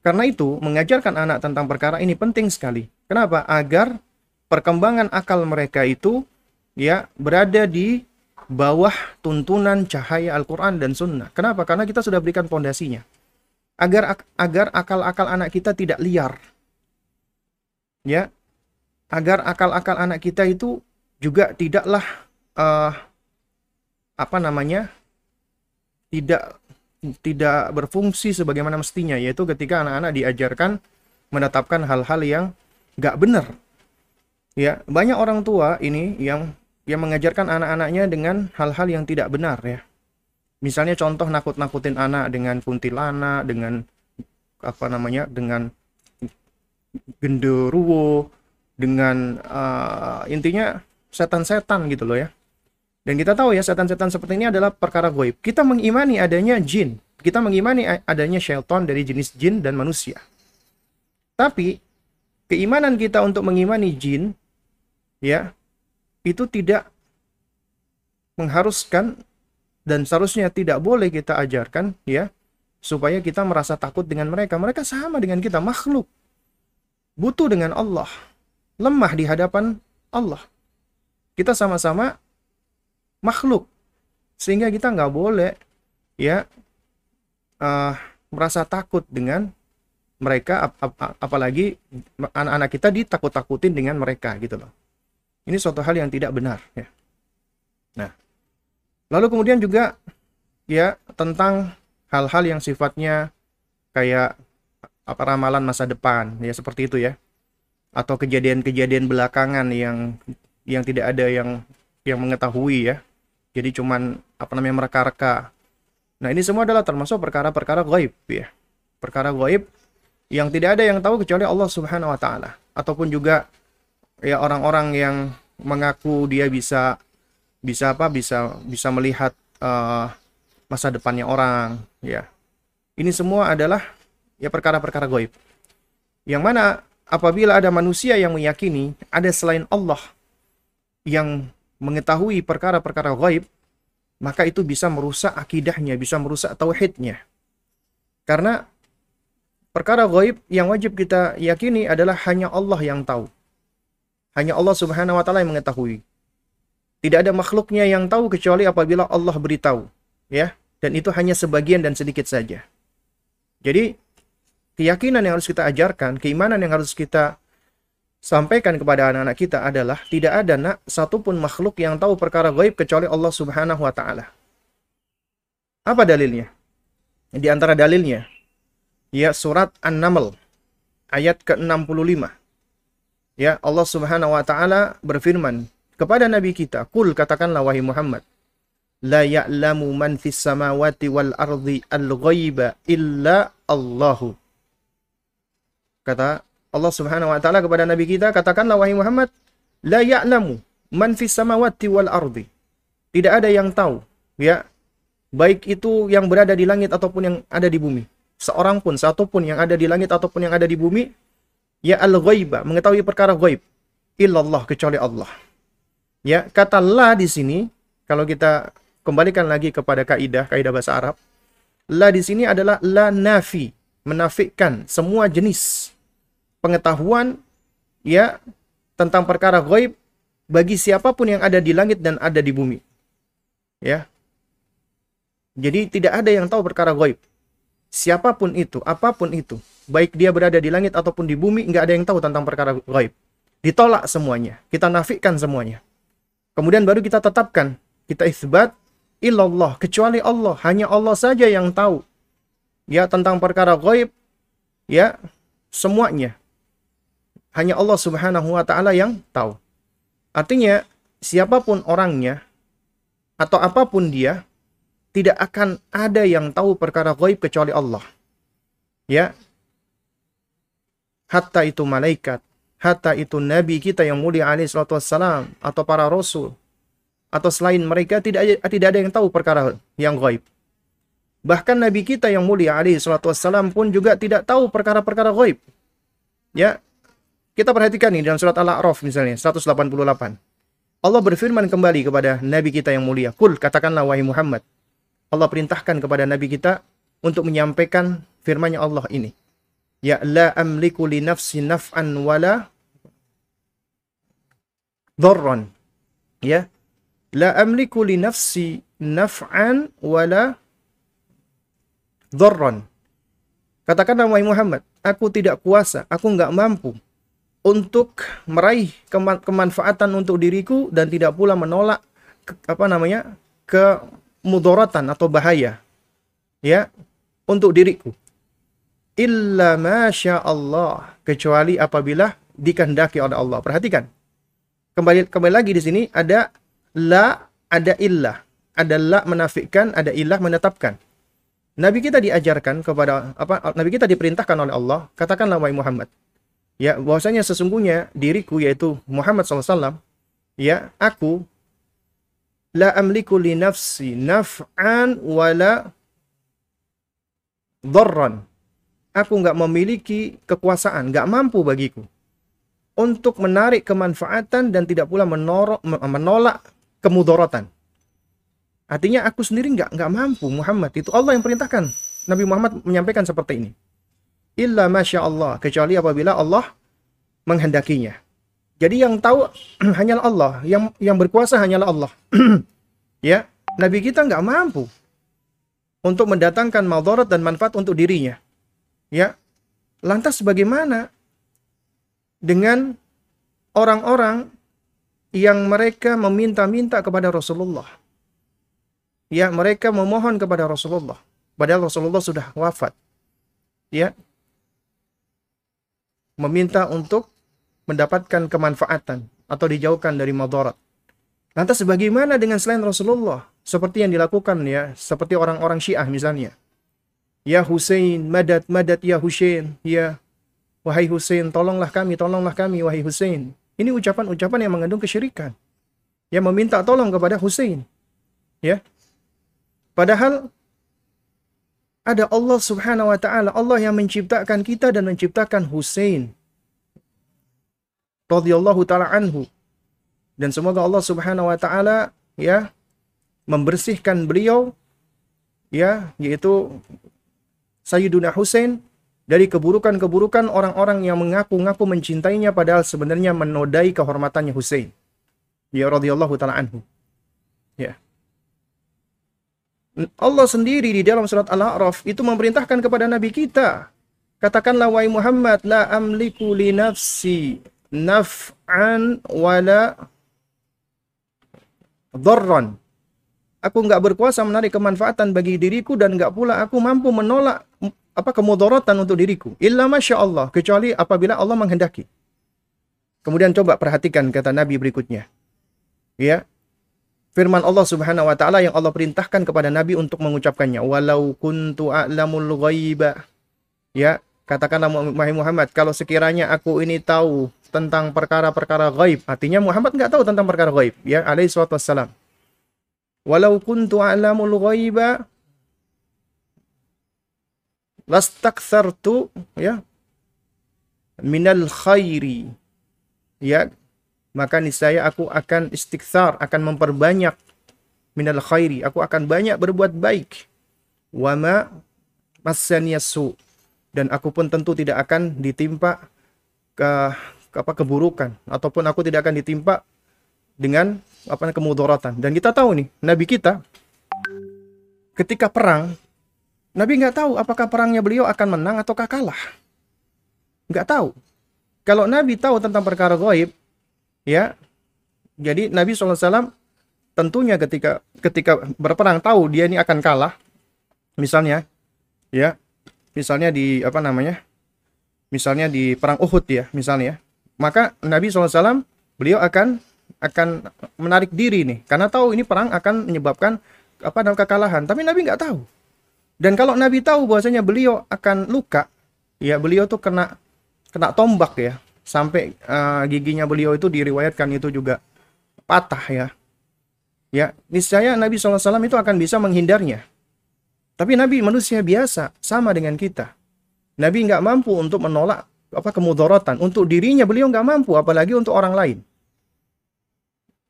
Karena itu, mengajarkan anak tentang perkara ini penting sekali. Kenapa? Agar perkembangan akal mereka itu ya berada di bawah tuntunan cahaya Al-Qur'an dan Sunnah. Kenapa? Karena kita sudah berikan pondasinya. Agar agar akal-akal anak kita tidak liar. Ya. Agar akal-akal anak kita itu juga tidaklah uh, apa namanya? tidak tidak berfungsi sebagaimana mestinya yaitu ketika anak-anak diajarkan menetapkan hal-hal yang nggak benar ya banyak orang tua ini yang yang mengajarkan anak-anaknya dengan hal-hal yang tidak benar ya misalnya contoh nakut-nakutin anak dengan kuntilanak dengan apa namanya dengan genderuwo dengan uh, intinya setan-setan gitu loh ya dan kita tahu ya setan-setan seperti ini adalah perkara goib. Kita mengimani adanya jin. Kita mengimani adanya syaitan dari jenis jin dan manusia. Tapi keimanan kita untuk mengimani jin ya itu tidak mengharuskan dan seharusnya tidak boleh kita ajarkan ya supaya kita merasa takut dengan mereka. Mereka sama dengan kita, makhluk. Butuh dengan Allah. Lemah di hadapan Allah. Kita sama-sama makhluk. Sehingga kita nggak boleh ya uh, merasa takut dengan mereka ap ap apalagi anak-anak kita ditakut-takutin dengan mereka gitu loh. Ini suatu hal yang tidak benar ya. Nah lalu kemudian juga ya tentang hal-hal yang sifatnya kayak apa ramalan masa depan ya seperti itu ya. Atau kejadian-kejadian belakangan yang yang tidak ada yang yang mengetahui ya jadi cuman apa namanya mereka-reka. Nah, ini semua adalah termasuk perkara-perkara gaib ya. Perkara gaib yang tidak ada yang tahu kecuali Allah Subhanahu wa taala ataupun juga ya orang-orang yang mengaku dia bisa bisa apa bisa bisa melihat uh, masa depannya orang ya. Ini semua adalah ya perkara-perkara gaib. Yang mana apabila ada manusia yang meyakini ada selain Allah yang mengetahui perkara-perkara gaib, maka itu bisa merusak akidahnya, bisa merusak tauhidnya. Karena perkara gaib yang wajib kita yakini adalah hanya Allah yang tahu. Hanya Allah Subhanahu wa taala yang mengetahui. Tidak ada makhluknya yang tahu kecuali apabila Allah beritahu, ya. Dan itu hanya sebagian dan sedikit saja. Jadi keyakinan yang harus kita ajarkan, keimanan yang harus kita sampaikan kepada anak-anak kita adalah tidak ada nak satupun makhluk yang tahu perkara gaib kecuali Allah Subhanahu wa taala. Apa dalilnya? Di antara dalilnya ya surat An-Naml ayat ke-65. Ya, Allah Subhanahu wa taala berfirman kepada nabi kita, "Kul katakanlah wahai Muhammad, la ya'lamu man fis samawati wal ardi al-ghaiba illa Allahu." Kata Allah Subhanahu wa taala kepada nabi kita, katakanlah wahai Muhammad, la ya'lamu man fis samawati wal ardi. Tidak ada yang tahu, ya. Baik itu yang berada di langit ataupun yang ada di bumi. Seorang pun, satu pun yang ada di langit ataupun yang ada di bumi, ya al-ghaiba, mengetahui perkara ghaib. Illallah kecuali Allah. Ya, kata la di sini kalau kita kembalikan lagi kepada kaidah, kaidah bahasa Arab, la di sini adalah la nafi, menafikan semua jenis pengetahuan ya tentang perkara gaib bagi siapa pun yang ada di langit dan ada di bumi. Ya. Jadi tidak ada yang tahu perkara gaib. Siapa pun itu, apa pun itu, baik dia berada di langit ataupun di bumi, nggak ada yang tahu tentang perkara gaib. Ditolak semuanya, kita nafikan semuanya. Kemudian baru kita tetapkan, kita isbat illallah, kecuali Allah, hanya Allah saja yang tahu. Ya, tentang perkara gaib, ya, semuanya. Hanya Allah Subhanahu wa taala yang tahu. Artinya, siapa pun orangnya atau apa pun dia, tidak akan ada yang tahu perkara gaib kecuali Allah. Ya. Hatta itu malaikat, hatta itu nabi kita yang mulia alaihi salatu wassalam atau para rasul atau selain mereka tidak ada, tidak ada yang tahu perkara yang gaib. Bahkan nabi kita yang mulia alaihi salatu wassalam pun juga tidak tahu perkara-perkara gaib. Ya. Kita perhatikan nih dalam surat Al-A'raf misalnya 188. Allah berfirman kembali kepada nabi kita yang mulia, "Kul katakanlah wahai Muhammad, Allah perintahkan kepada nabi kita untuk menyampaikan firman-Nya Allah ini. Ya la amliku li nafsi naf'an wala dharran. Ya. La amliku li nafsi naf'an wala dharran. Katakanlah wahai Muhammad, aku tidak kuasa, aku enggak mampu untuk meraih kema kemanfaatan untuk diriku dan tidak pula menolak ke, apa namanya kemudorotan atau bahaya ya untuk diriku. Illa masya Allah kecuali apabila dikehendaki oleh Allah. Perhatikan. Kembali kembali lagi di sini ada la ada illah. Ada la menafikan ada illah menetapkan. Nabi kita diajarkan kepada apa Nabi kita diperintahkan oleh Allah. Katakanlah wahai Muhammad ya bahwasanya sesungguhnya diriku yaitu Muhammad SAW ya aku la amliku li nafsi naf'an wala dharran. Aku nggak memiliki kekuasaan nggak mampu bagiku untuk menarik kemanfaatan dan tidak pula menorok, menolak kemudorotan artinya aku sendiri nggak nggak mampu Muhammad. Itu Allah yang perintahkan. Nabi Muhammad menyampaikan seperti ini illa masya Allah kecuali apabila Allah menghendakinya. Jadi yang tahu hanyalah Allah, yang yang berkuasa hanyalah Allah. ya, Nabi kita nggak mampu untuk mendatangkan madarat dan manfaat untuk dirinya. Ya, lantas bagaimana dengan orang-orang yang mereka meminta-minta kepada Rasulullah? Ya, mereka memohon kepada Rasulullah, padahal Rasulullah sudah wafat. Ya, meminta untuk mendapatkan kemanfaatan atau dijauhkan dari madarat. Lantas bagaimana dengan selain Rasulullah? Seperti yang dilakukan ya, seperti orang-orang Syiah misalnya. Ya Hussein, madad, madad ya Hussein, ya wahai Hussein, tolonglah kami, tolonglah kami wahai Hussein. Ini ucapan-ucapan yang mengandung kesyirikan. Yang meminta tolong kepada Hussein. Ya. Padahal ada Allah Subhanahu wa taala, Allah yang menciptakan kita dan menciptakan Hussein radhiyallahu taala anhu. Dan semoga Allah Subhanahu wa taala ya membersihkan beliau ya yaitu Sayyiduna Hussein dari keburukan-keburukan orang-orang yang mengaku-ngaku mencintainya padahal sebenarnya menodai kehormatannya Hussein. Ya radhiyallahu taala anhu. Ya. Allah sendiri di dalam surat Al-A'raf itu memerintahkan kepada nabi kita. Katakanlah wahai Muhammad la amliku li nafsi naf'an wala dharran. Aku enggak berkuasa menarik kemanfaatan bagi diriku dan enggak pula aku mampu menolak apa kemudaratan untuk diriku. Illa masya Allah kecuali apabila Allah menghendaki. Kemudian coba perhatikan kata Nabi berikutnya. Ya, firman Allah Subhanahu wa taala yang Allah perintahkan kepada Nabi untuk mengucapkannya. Walau kuntu a'lamul ghaiba. Ya katakanlah Muhammad kalau sekiranya aku ini tahu tentang perkara-perkara gaib artinya Muhammad nggak tahu tentang perkara gaib ya alaihi salatu wassalam. Walau kuntu a'lamul ghaiba lastakthartu ya minal khairi. Ya maka niscaya aku akan istighfar, akan memperbanyak minal khairi, aku akan banyak berbuat baik. Wama massaniyasu dan aku pun tentu tidak akan ditimpa ke, ke apa keburukan ataupun aku tidak akan ditimpa dengan apa kemudaratan. Dan kita tahu nih, nabi kita ketika perang Nabi nggak tahu apakah perangnya beliau akan menang atau kalah. Nggak tahu. Kalau Nabi tahu tentang perkara gaib, ya. Jadi Nabi SAW tentunya ketika ketika berperang tahu dia ini akan kalah misalnya ya. Misalnya di apa namanya misalnya di perang Uhud ya misalnya maka Nabi SAW beliau akan akan menarik diri nih. Karena tahu ini perang akan menyebabkan apa namanya kekalahan, tapi Nabi nggak tahu. Dan kalau Nabi tahu bahwasanya beliau akan luka, ya beliau tuh kena kena tombak ya, sampai uh, giginya beliau itu diriwayatkan itu juga patah ya. Ya, niscaya Nabi SAW itu akan bisa menghindarnya. Tapi Nabi manusia biasa, sama dengan kita. Nabi nggak mampu untuk menolak apa kemudorotan untuk dirinya beliau nggak mampu apalagi untuk orang lain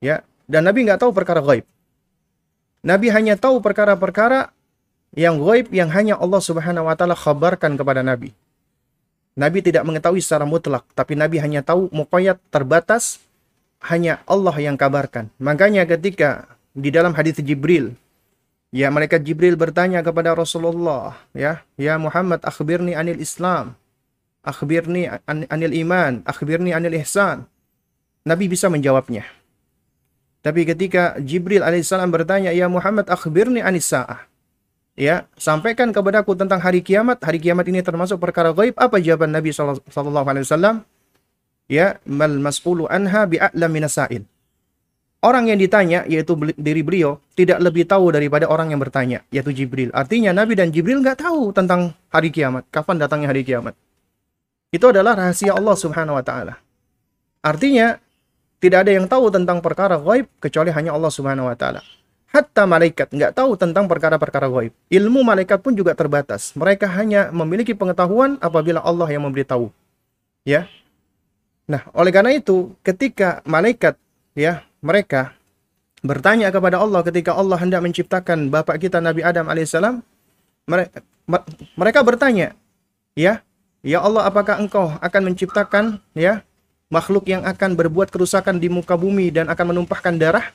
ya dan Nabi nggak tahu perkara gaib Nabi hanya tahu perkara-perkara yang gaib yang hanya Allah Subhanahu wa taala khabarkan kepada Nabi Nabi tidak mengetahui secara mutlak tapi Nabi hanya tahu muqayyad terbatas hanya Allah yang kabarkan makanya ketika di dalam hadis Jibril ya malaikat Jibril bertanya kepada Rasulullah ya ya Muhammad akhbirni anil Islam akhbirni an anil iman, akhbirni anil ihsan. Nabi bisa menjawabnya. Tapi ketika Jibril alaihissalam bertanya, "Ya Muhammad, akhbirni anis sa'ah." Ya, sampaikan kepadaku tentang hari kiamat. Hari kiamat ini termasuk perkara gaib. Apa jawaban Nabi wasallam? Ya, mal mas'ulu anha bi'a'lam minasail. Orang yang ditanya, yaitu diri beliau, tidak lebih tahu daripada orang yang bertanya, yaitu Jibril. Artinya Nabi dan Jibril nggak tahu tentang hari kiamat. Kapan datangnya hari kiamat. Itu adalah rahasia Allah Subhanahu wa taala. Artinya tidak ada yang tahu tentang perkara gaib kecuali hanya Allah Subhanahu wa taala. Hatta malaikat nggak tahu tentang perkara-perkara gaib. Ilmu malaikat pun juga terbatas. Mereka hanya memiliki pengetahuan apabila Allah yang memberitahu. Ya. Nah, oleh karena itu, ketika malaikat ya, mereka bertanya kepada Allah ketika Allah hendak menciptakan bapak kita Nabi Adam alaihissalam, mereka mereka bertanya, ya, Ya Allah, apakah engkau akan menciptakan ya makhluk yang akan berbuat kerusakan di muka bumi dan akan menumpahkan darah?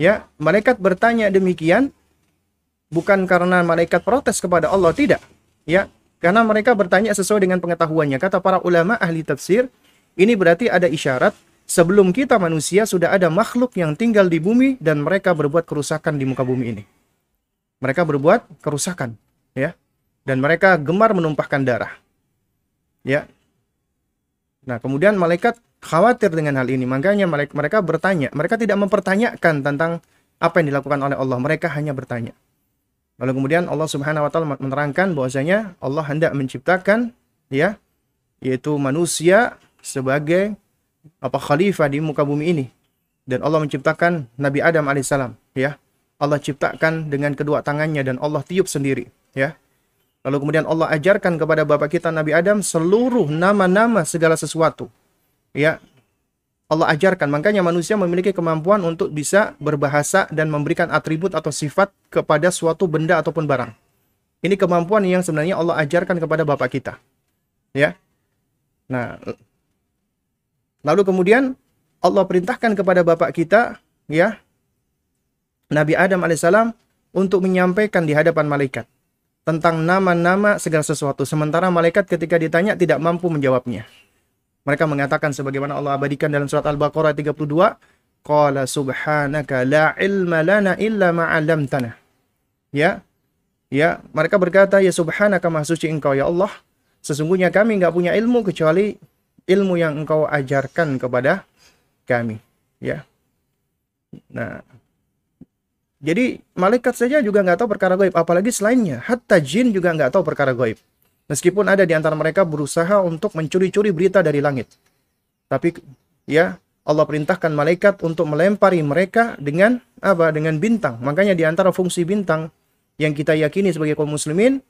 Ya, malaikat bertanya demikian bukan karena malaikat protes kepada Allah, tidak. Ya, karena mereka bertanya sesuai dengan pengetahuannya. Kata para ulama ahli tafsir, ini berarti ada isyarat sebelum kita manusia sudah ada makhluk yang tinggal di bumi dan mereka berbuat kerusakan di muka bumi ini. Mereka berbuat kerusakan, ya. Dan mereka gemar menumpahkan darah. Ya. Nah, kemudian malaikat khawatir dengan hal ini. Makanya mereka bertanya. Mereka tidak mempertanyakan tentang apa yang dilakukan oleh Allah. Mereka hanya bertanya. Lalu kemudian Allah Subhanahu wa taala menerangkan bahwasanya Allah hendak menciptakan ya yaitu manusia sebagai apa khalifah di muka bumi ini. Dan Allah menciptakan Nabi Adam alaihissalam ya. Allah ciptakan dengan kedua tangannya dan Allah tiup sendiri ya. Lalu kemudian Allah ajarkan kepada bapak kita Nabi Adam seluruh nama-nama segala sesuatu. Ya. Allah ajarkan, makanya manusia memiliki kemampuan untuk bisa berbahasa dan memberikan atribut atau sifat kepada suatu benda ataupun barang. Ini kemampuan yang sebenarnya Allah ajarkan kepada bapak kita. Ya. Nah, lalu kemudian Allah perintahkan kepada bapak kita, ya, Nabi Adam alaihissalam untuk menyampaikan di hadapan malaikat tentang nama-nama segala sesuatu. Sementara malaikat ketika ditanya tidak mampu menjawabnya. Mereka mengatakan sebagaimana Allah abadikan dalam surat Al-Baqarah 32, Qala subhanaka la ilma lana illa ma'alamtana. Ya, ya, mereka berkata, ya subhanaka maha engkau ya Allah. Sesungguhnya kami nggak punya ilmu kecuali ilmu yang engkau ajarkan kepada kami. Ya. Nah, jadi malaikat saja juga nggak tahu perkara gaib, apalagi selainnya. Hatta jin juga nggak tahu perkara gaib. Meskipun ada di antara mereka berusaha untuk mencuri-curi berita dari langit. Tapi ya Allah perintahkan malaikat untuk melempari mereka dengan apa? Dengan bintang. Makanya di antara fungsi bintang yang kita yakini sebagai kaum muslimin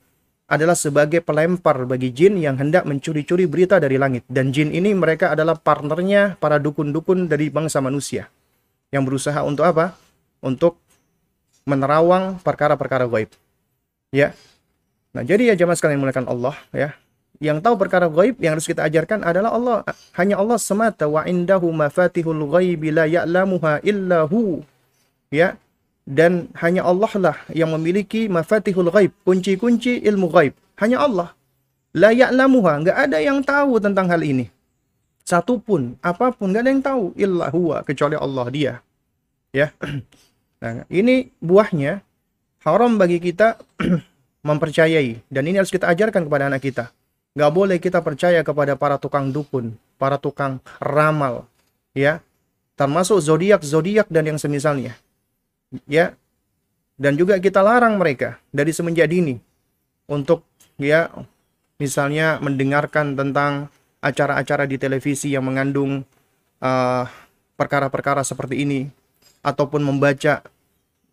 adalah sebagai pelempar bagi jin yang hendak mencuri-curi berita dari langit. Dan jin ini mereka adalah partnernya para dukun-dukun dari bangsa manusia. Yang berusaha untuk apa? Untuk menerawang perkara-perkara gaib. Ya. Nah, jadi ya jamaah sekalian mulakan Allah ya. Yang tahu perkara gaib yang harus kita ajarkan adalah Allah. Hanya Allah semata wa indahu mafatihul ghaibi la ya'lamuha illa hu. Ya. Dan hanya Allah lah yang memiliki mafatihul ghaib, kunci-kunci ilmu gaib. Hanya Allah. La ya'lamuha, enggak ada yang tahu tentang hal ini. Satu pun, apa pun enggak ada yang tahu illa huwa kecuali Allah dia. Ya. Nah, ini buahnya haram bagi kita mempercayai. Dan ini harus kita ajarkan kepada anak kita. Gak boleh kita percaya kepada para tukang dukun, para tukang ramal, ya, termasuk zodiak, zodiak dan yang semisalnya, ya. dan juga kita larang mereka dari semenjak dini untuk ya misalnya mendengarkan tentang acara-acara di televisi yang mengandung uh, perkara-perkara seperti ini ataupun membaca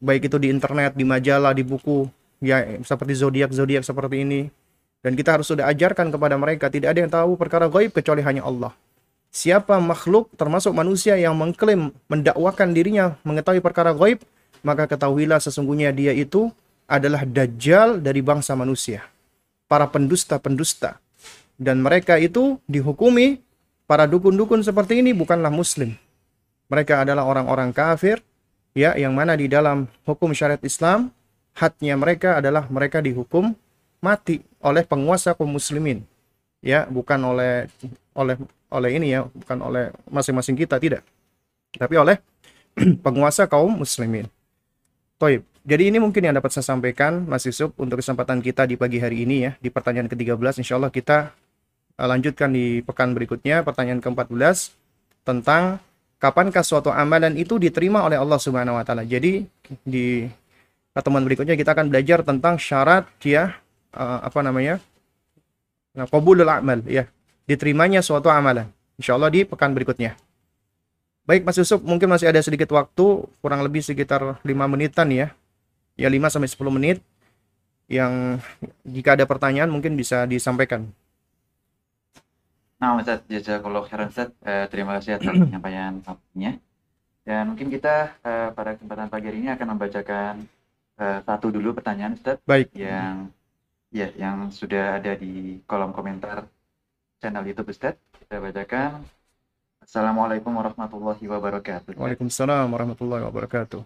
baik itu di internet, di majalah, di buku ya seperti zodiak zodiak seperti ini dan kita harus sudah ajarkan kepada mereka tidak ada yang tahu perkara gaib kecuali hanya Allah. Siapa makhluk termasuk manusia yang mengklaim mendakwakan dirinya mengetahui perkara gaib, maka ketahuilah sesungguhnya dia itu adalah dajjal dari bangsa manusia. Para pendusta-pendusta. Dan mereka itu dihukumi para dukun-dukun seperti ini bukanlah muslim. Mereka adalah orang-orang kafir ya yang mana di dalam hukum syariat Islam hadnya mereka adalah mereka dihukum mati oleh penguasa kaum muslimin. Ya, bukan oleh oleh oleh ini ya, bukan oleh masing-masing kita tidak. Tapi oleh penguasa kaum muslimin. Toib. Jadi ini mungkin yang dapat saya sampaikan Mas Yusuf untuk kesempatan kita di pagi hari ini ya, di pertanyaan ke-13 insya Allah kita uh, lanjutkan di pekan berikutnya pertanyaan ke-14 tentang kapankah suatu amalan itu diterima oleh Allah Subhanahu wa taala. Jadi di pertemuan berikutnya kita akan belajar tentang syarat ya uh, apa namanya? Nah, qabulul amal ya, diterimanya suatu amalan. Insya Allah di pekan berikutnya. Baik Mas Yusuf, mungkin masih ada sedikit waktu, kurang lebih sekitar 5 menitan ya. Ya 5 sampai 10 menit yang jika ada pertanyaan mungkin bisa disampaikan. Nah, Ustaz, jazakallahu khairan Ustaz. Eh, terima kasih atas penyampaian waktunya. Dan mungkin kita eh, pada kesempatan pagi hari ini akan membacakan eh, satu dulu pertanyaan Ustaz Baik. yang ya yang sudah ada di kolom komentar channel YouTube Ustaz. Kita bacakan. Assalamualaikum warahmatullahi wabarakatuh. Waalaikumsalam warahmatullahi wabarakatuh.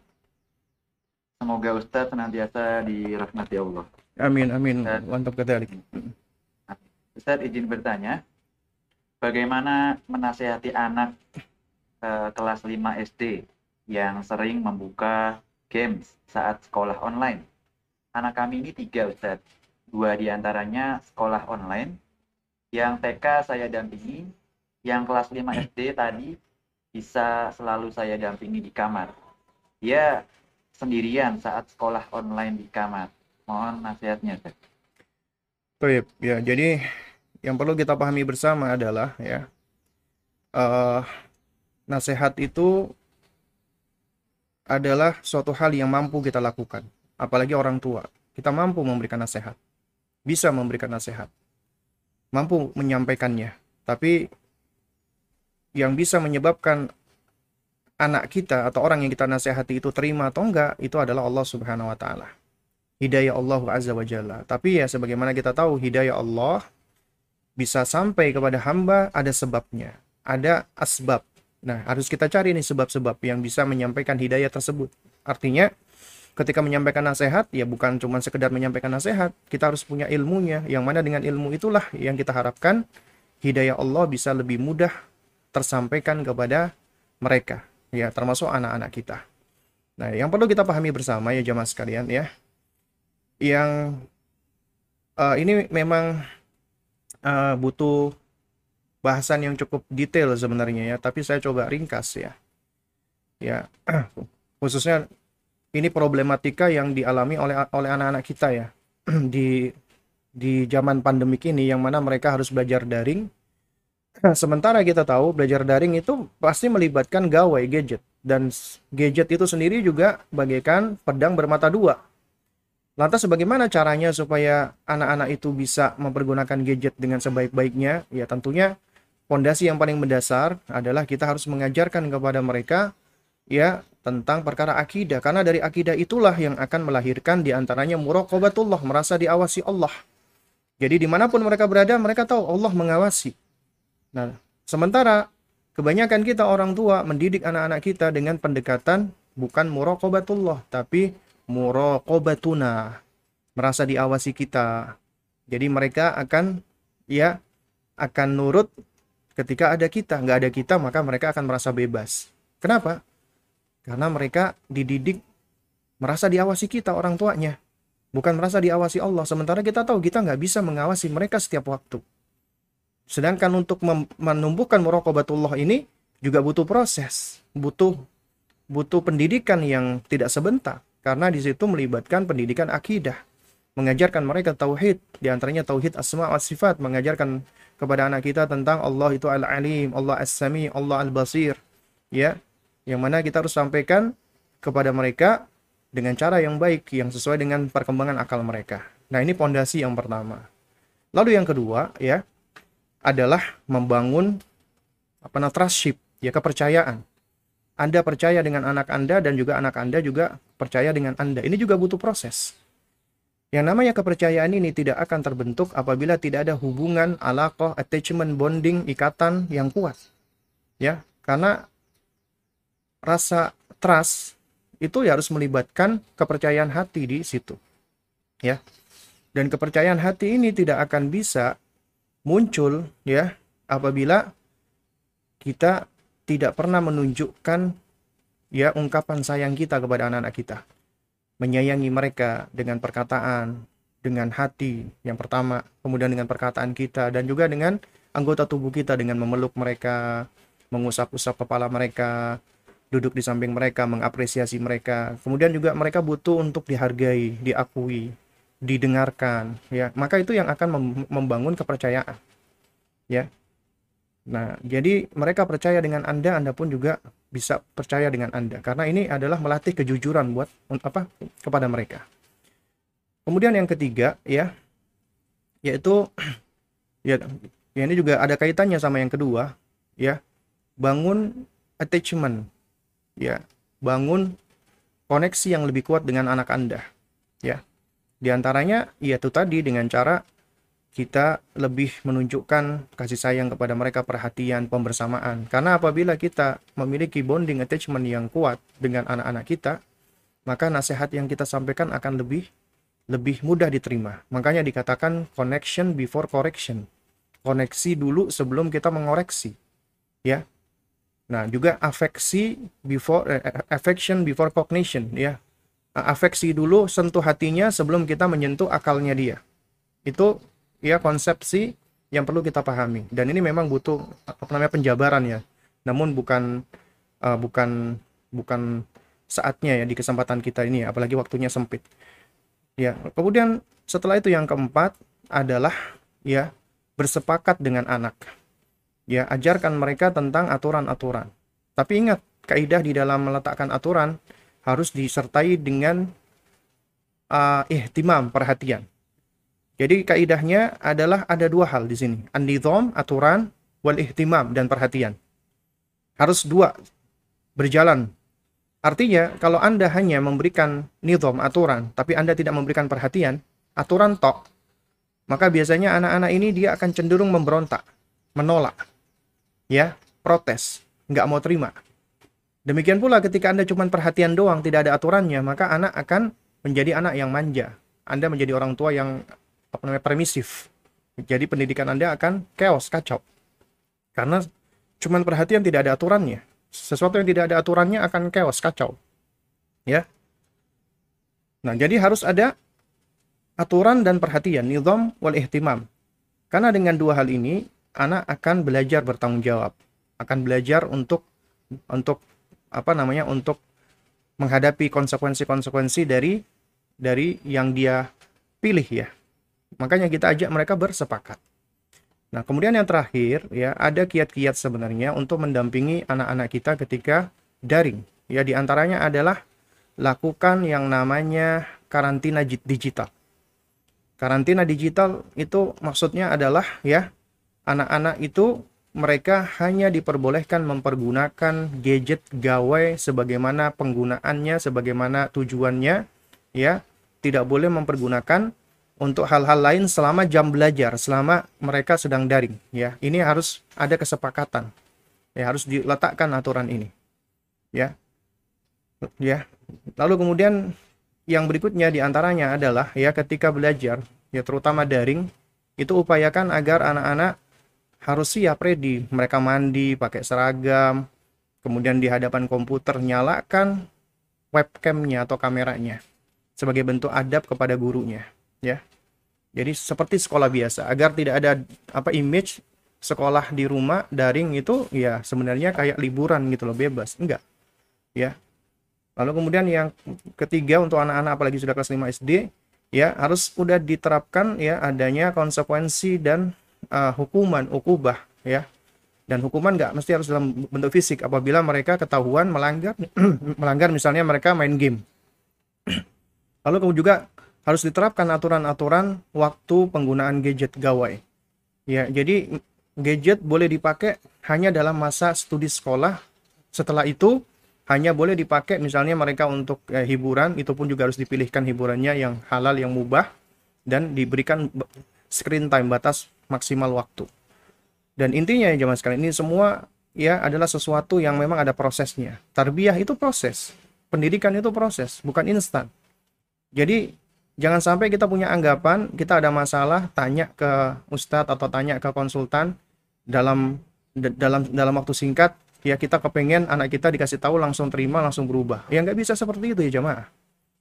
Semoga Ustaz senantiasa dirahmati Allah. Amin amin. Mantap kadzalik. Ustaz izin bertanya, bagaimana menasehati anak eh, kelas 5 SD yang sering membuka games saat sekolah online? Anak kami ini tiga Ustaz, dua di antaranya sekolah online, yang TK saya dampingi, yang kelas 5 SD tadi bisa selalu saya dampingi di kamar. Dia sendirian saat sekolah online di kamar. Mohon nasihatnya Ustaz. Baik, ya jadi yang perlu kita pahami bersama adalah ya eh nasihat itu adalah suatu hal yang mampu kita lakukan, apalagi orang tua. Kita mampu memberikan nasihat, bisa memberikan nasihat, mampu menyampaikannya. Tapi yang bisa menyebabkan anak kita atau orang yang kita nasihati itu terima atau enggak itu adalah Allah Subhanahu wa taala. Hidayah Allah Azza wa Jalla. Tapi ya sebagaimana kita tahu hidayah Allah bisa sampai kepada hamba ada sebabnya, ada asbab. Nah, harus kita cari nih sebab-sebab yang bisa menyampaikan hidayah tersebut. Artinya, ketika menyampaikan nasihat, ya bukan cuma sekedar menyampaikan nasihat, kita harus punya ilmunya, yang mana dengan ilmu itulah yang kita harapkan hidayah Allah bisa lebih mudah tersampaikan kepada mereka, ya termasuk anak-anak kita. Nah, yang perlu kita pahami bersama ya jamaah sekalian ya, yang eh, ini memang eh, butuh bahasan yang cukup detail sebenarnya ya, tapi saya coba ringkas ya. Ya, khususnya ini problematika yang dialami oleh oleh anak-anak kita ya di di zaman pandemik ini yang mana mereka harus belajar daring. Sementara kita tahu belajar daring itu pasti melibatkan gawai gadget dan gadget itu sendiri juga bagaikan pedang bermata dua. Lantas bagaimana caranya supaya anak-anak itu bisa mempergunakan gadget dengan sebaik-baiknya? Ya tentunya pondasi yang paling mendasar adalah kita harus mengajarkan kepada mereka ya tentang perkara akidah karena dari akidah itulah yang akan melahirkan di antaranya muraqabatullah merasa diawasi Allah. Jadi di mana pun mereka berada mereka tahu Allah mengawasi. Nah sementara kebanyakan kita orang tua mendidik anak-anak kita dengan pendekatan bukan muraqabatullah tapi muraqabatuna merasa diawasi kita. Jadi mereka akan ya akan nurut ketika ada kita. Nggak ada kita maka mereka akan merasa bebas. Kenapa? Karena mereka dididik merasa diawasi kita orang tuanya. Bukan merasa diawasi Allah. Sementara kita tahu kita nggak bisa mengawasi mereka setiap waktu. Sedangkan untuk menumbuhkan muraqabatullah ini juga butuh proses. Butuh butuh pendidikan yang tidak sebentar. Karena di situ melibatkan pendidikan akidah, mengajarkan mereka tauhid, di antaranya tauhid asma wa sifat, mengajarkan kepada anak kita tentang Allah itu Al-Alim, Allah As-Sami, Allah Al-Basir, ya. Yang mana kita harus sampaikan kepada mereka dengan cara yang baik yang sesuai dengan perkembangan akal mereka. Nah, ini pondasi yang pertama. Lalu yang kedua, ya, adalah membangun apa namanya trustship, ya kepercayaan. Anda percaya dengan anak Anda dan juga anak Anda juga percaya dengan Anda. Ini juga butuh proses. Yang namanya kepercayaan ini tidak akan terbentuk apabila tidak ada hubungan, alaqah, attachment, bonding, ikatan yang kuat. Ya, karena rasa trust itu ya harus melibatkan kepercayaan hati di situ. Ya. Dan kepercayaan hati ini tidak akan bisa muncul ya apabila kita tidak pernah menunjukkan ya ungkapan sayang kita kepada anak-anak kita. Menyayangi mereka dengan perkataan, dengan hati yang pertama, kemudian dengan perkataan kita dan juga dengan anggota tubuh kita dengan memeluk mereka, mengusap-usap kepala mereka, duduk di samping mereka, mengapresiasi mereka. Kemudian juga mereka butuh untuk dihargai, diakui, didengarkan, ya. Maka itu yang akan membangun kepercayaan. Ya. Nah, jadi mereka percaya dengan Anda, Anda pun juga bisa percaya dengan Anda karena ini adalah melatih kejujuran buat apa kepada mereka. Kemudian yang ketiga ya yaitu ya, ya ini juga ada kaitannya sama yang kedua ya bangun attachment ya bangun koneksi yang lebih kuat dengan anak Anda ya di antaranya yaitu tadi dengan cara kita lebih menunjukkan kasih sayang kepada mereka, perhatian, pembersamaan. Karena apabila kita memiliki bonding attachment yang kuat dengan anak-anak kita, maka nasihat yang kita sampaikan akan lebih lebih mudah diterima. Makanya dikatakan connection before correction. Koneksi dulu sebelum kita mengoreksi. Ya. Nah, juga afeksi before eh, affection before cognition, ya. Afeksi dulu sentuh hatinya sebelum kita menyentuh akalnya dia. Itu ya konsepsi yang perlu kita pahami. Dan ini memang butuh apa namanya penjabaran ya. Namun bukan uh, bukan bukan saatnya ya di kesempatan kita ini apalagi waktunya sempit. Ya kemudian setelah itu yang keempat adalah ya bersepakat dengan anak. Ya ajarkan mereka tentang aturan-aturan. Tapi ingat kaidah di dalam meletakkan aturan harus disertai dengan uh, ihtimam perhatian jadi kaidahnya adalah ada dua hal di sini. An-nizam, aturan, wal ihtimam dan perhatian. Harus dua berjalan. Artinya kalau Anda hanya memberikan nizam, aturan, tapi Anda tidak memberikan perhatian, aturan tok, maka biasanya anak-anak ini dia akan cenderung memberontak, menolak, ya, protes, nggak mau terima. Demikian pula ketika Anda cuma perhatian doang, tidak ada aturannya, maka anak akan menjadi anak yang manja. Anda menjadi orang tua yang apa namanya permisif. Jadi pendidikan Anda akan chaos, kacau. Karena cuman perhatian tidak ada aturannya. Sesuatu yang tidak ada aturannya akan chaos, kacau. Ya. Nah, jadi harus ada aturan dan perhatian, nizam wal ihtimam. Karena dengan dua hal ini, anak akan belajar bertanggung jawab, akan belajar untuk untuk apa namanya? untuk menghadapi konsekuensi-konsekuensi dari dari yang dia pilih ya. Makanya kita ajak mereka bersepakat. Nah, kemudian yang terakhir ya, ada kiat-kiat sebenarnya untuk mendampingi anak-anak kita ketika daring. Ya, di antaranya adalah lakukan yang namanya karantina digital. Karantina digital itu maksudnya adalah ya, anak-anak itu mereka hanya diperbolehkan mempergunakan gadget gawai sebagaimana penggunaannya, sebagaimana tujuannya, ya, tidak boleh mempergunakan untuk hal-hal lain selama jam belajar, selama mereka sedang daring. Ya, ini harus ada kesepakatan. Ya, harus diletakkan aturan ini. Ya, ya. Lalu kemudian yang berikutnya di antaranya adalah ya ketika belajar, ya terutama daring, itu upayakan agar anak-anak harus siap ready. Mereka mandi, pakai seragam, kemudian di hadapan komputer nyalakan webcamnya atau kameranya sebagai bentuk adab kepada gurunya ya. Jadi seperti sekolah biasa agar tidak ada apa image sekolah di rumah daring itu ya sebenarnya kayak liburan gitu loh bebas. Enggak. Ya. Lalu kemudian yang ketiga untuk anak-anak apalagi sudah kelas 5 SD ya harus sudah diterapkan ya adanya konsekuensi dan uh, hukuman ukubah ya dan hukuman nggak mesti harus dalam bentuk fisik apabila mereka ketahuan melanggar melanggar misalnya mereka main game lalu kemudian juga harus diterapkan aturan-aturan waktu penggunaan gadget gawai. Ya jadi gadget boleh dipakai hanya dalam masa studi sekolah. Setelah itu hanya boleh dipakai misalnya mereka untuk eh, hiburan itu pun juga harus dipilihkan hiburannya yang halal yang mubah dan diberikan screen time batas maksimal waktu. Dan intinya ya jemaah sekalian ini semua ya adalah sesuatu yang memang ada prosesnya. Tarbiyah itu proses. Pendidikan itu proses bukan instan. Jadi jangan sampai kita punya anggapan kita ada masalah tanya ke ustadz atau tanya ke konsultan dalam dalam dalam waktu singkat ya kita kepengen anak kita dikasih tahu langsung terima langsung berubah. Ya nggak bisa seperti itu ya jamaah.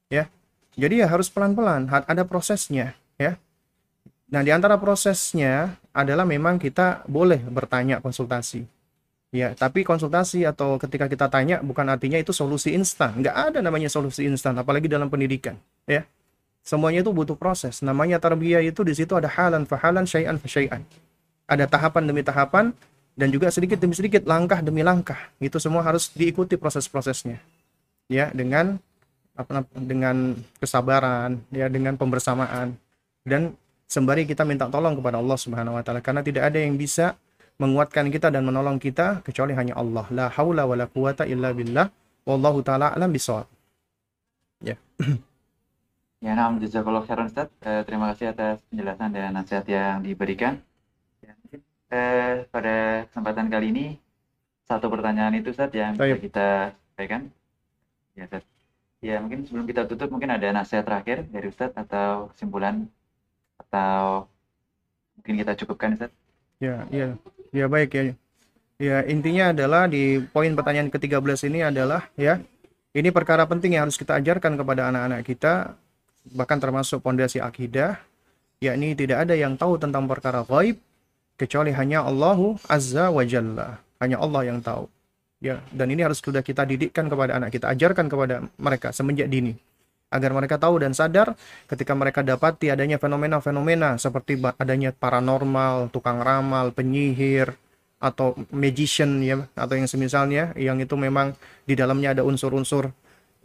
Ya. Jadi ya harus pelan-pelan ada prosesnya ya. Nah di antara prosesnya adalah memang kita boleh bertanya konsultasi. Ya tapi konsultasi atau ketika kita tanya bukan artinya itu solusi instan. Nggak ada namanya solusi instan apalagi dalam pendidikan ya semuanya itu butuh proses. Namanya tarbiyah itu di situ ada halan fahalan syai'an fasyai'an ada tahapan demi tahapan dan juga sedikit demi sedikit langkah demi langkah. Itu semua harus diikuti proses-prosesnya. Ya dengan apa dengan kesabaran ya dengan pembersamaan. Dan sembari kita minta tolong kepada Allah Subhanahu wa taala karena tidak ada yang bisa menguatkan kita dan menolong kita kecuali hanya Allah. La haula wala quwata illa billah. Wallahu taala alam bisawab Ya, nah, jazakallah khairan Ustaz. Eh, terima kasih atas penjelasan dan nasihat yang diberikan. Ya, mungkin eh, pada kesempatan kali ini satu pertanyaan itu Ustaz yang bisa kita sampaikan. Ya, Ustaz. Ya, mungkin sebelum kita tutup mungkin ada nasihat terakhir dari Ustaz atau kesimpulan atau mungkin kita cukupkan Ustaz. Ya, ya, ya baik ya. Ya, intinya adalah di poin pertanyaan ke-13 ini adalah ya, ini perkara penting yang harus kita ajarkan kepada anak-anak kita, bahkan termasuk pondasi akidah, yakni tidak ada yang tahu tentang perkara gaib kecuali hanya Allahu Azza wa Jalla. Hanya Allah yang tahu. Ya, dan ini harus sudah kita didikkan kepada anak kita, ajarkan kepada mereka semenjak dini. Agar mereka tahu dan sadar ketika mereka dapati adanya fenomena-fenomena seperti adanya paranormal, tukang ramal, penyihir, atau magician ya atau yang semisalnya yang itu memang di dalamnya ada unsur-unsur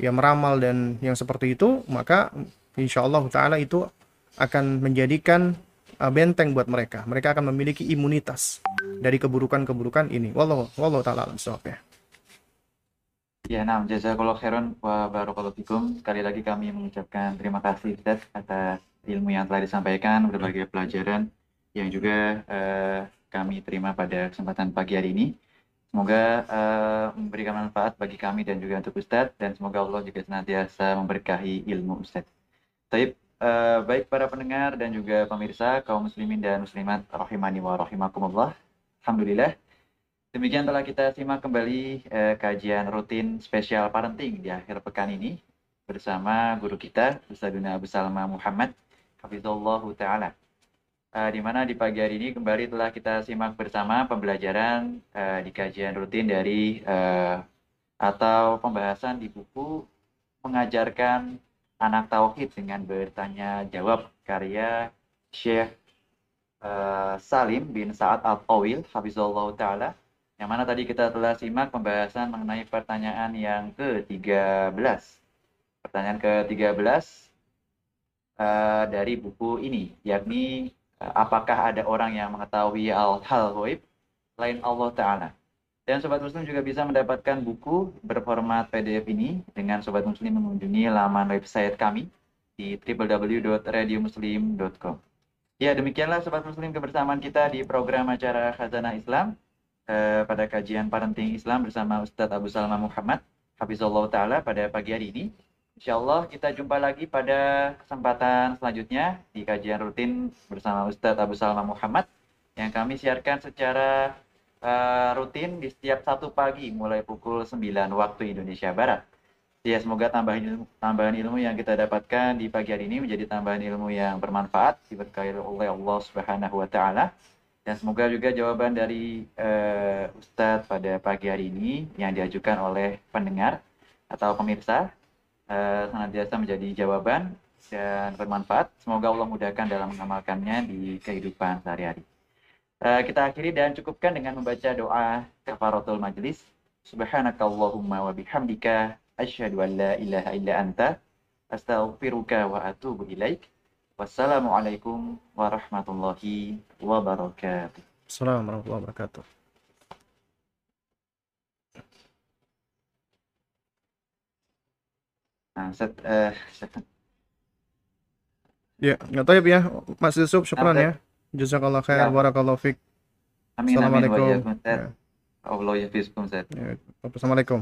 yang meramal dan yang seperti itu maka insya Allah taala itu akan menjadikan uh, benteng buat mereka mereka akan memiliki imunitas dari keburukan-keburukan ini wallahu wallahu taala alam ya Ya, nah, jazakallah khairan wa barakallahu fikum. Sekali lagi kami mengucapkan terima kasih Ustaz atas ilmu yang telah disampaikan, berbagai pelajaran yang juga eh, kami terima pada kesempatan pagi hari ini. Semoga eh, memberikan manfaat bagi kami dan juga untuk Ustadz dan semoga Allah juga senantiasa memberkahi ilmu Ustadz. Taib, eh, baik para pendengar dan juga pemirsa kaum muslimin dan muslimat rahimani wa rahimakumullah. Alhamdulillah. Demikian telah kita simak kembali eh, kajian rutin spesial parenting di akhir pekan ini bersama guru kita Ustadzuna Abu Salma Muhammad Hafizullah Ta'ala. Eh, di mana di pagi hari ini kembali telah kita simak bersama pembelajaran eh, di kajian rutin dari eh, atau pembahasan di buku mengajarkan anak tauhid dengan bertanya jawab karya Syekh eh, Salim bin Sa'ad Al-Tawil Hafizullah Ta'ala yang mana tadi kita telah simak pembahasan mengenai pertanyaan yang ke-13. Pertanyaan ke-13 eh, dari buku ini, yakni eh, apakah ada orang yang mengetahui hal-hal gaib lain Allah Ta'ala. Dan Sobat Muslim juga bisa mendapatkan buku berformat PDF ini dengan Sobat Muslim mengunjungi laman website kami di www.radiomuslim.com. Ya, demikianlah Sobat Muslim kebersamaan kita di program acara Khazanah Islam eh, pada kajian parenting Islam bersama Ustadz Abu Salma Muhammad Hafizullah Ta'ala pada pagi hari ini. Insya Allah kita jumpa lagi pada kesempatan selanjutnya di kajian rutin bersama Ustadz Abu Salma Muhammad yang kami siarkan secara eh, rutin di setiap satu pagi mulai pukul 9 waktu Indonesia Barat. Ya, semoga tambahan ilmu, tambahan ilmu yang kita dapatkan di pagi hari ini menjadi tambahan ilmu yang bermanfaat diberkahi oleh Allah Subhanahu wa taala. Dan semoga juga jawaban dari eh, Ustadz pada pagi hari ini yang diajukan oleh pendengar atau pemirsa eh, senantiasa menjadi jawaban dan bermanfaat. Semoga Allah mudahkan dalam mengamalkannya di kehidupan sehari-hari. Eh, kita akhiri dan cukupkan dengan membaca doa kafaratul majlis. Subhanakallahumma wa bihamdika asyhadu an la ilaha illa anta astaghfiruka wa atubu ilaik. Wassalamualaikum warahmatullahi wabarakatuh. Assalamualaikum warahmatullahi wabarakatuh. Nah, set, eh, set- Ya, nggak tahu ya, Mas Yusuf, syukran Oke. ya. Jazakallah khair, Ya. barakallahu fiik. amin amin Assalamualaikum. Ustaz. Ya, Allah ya. Assalamualaikum.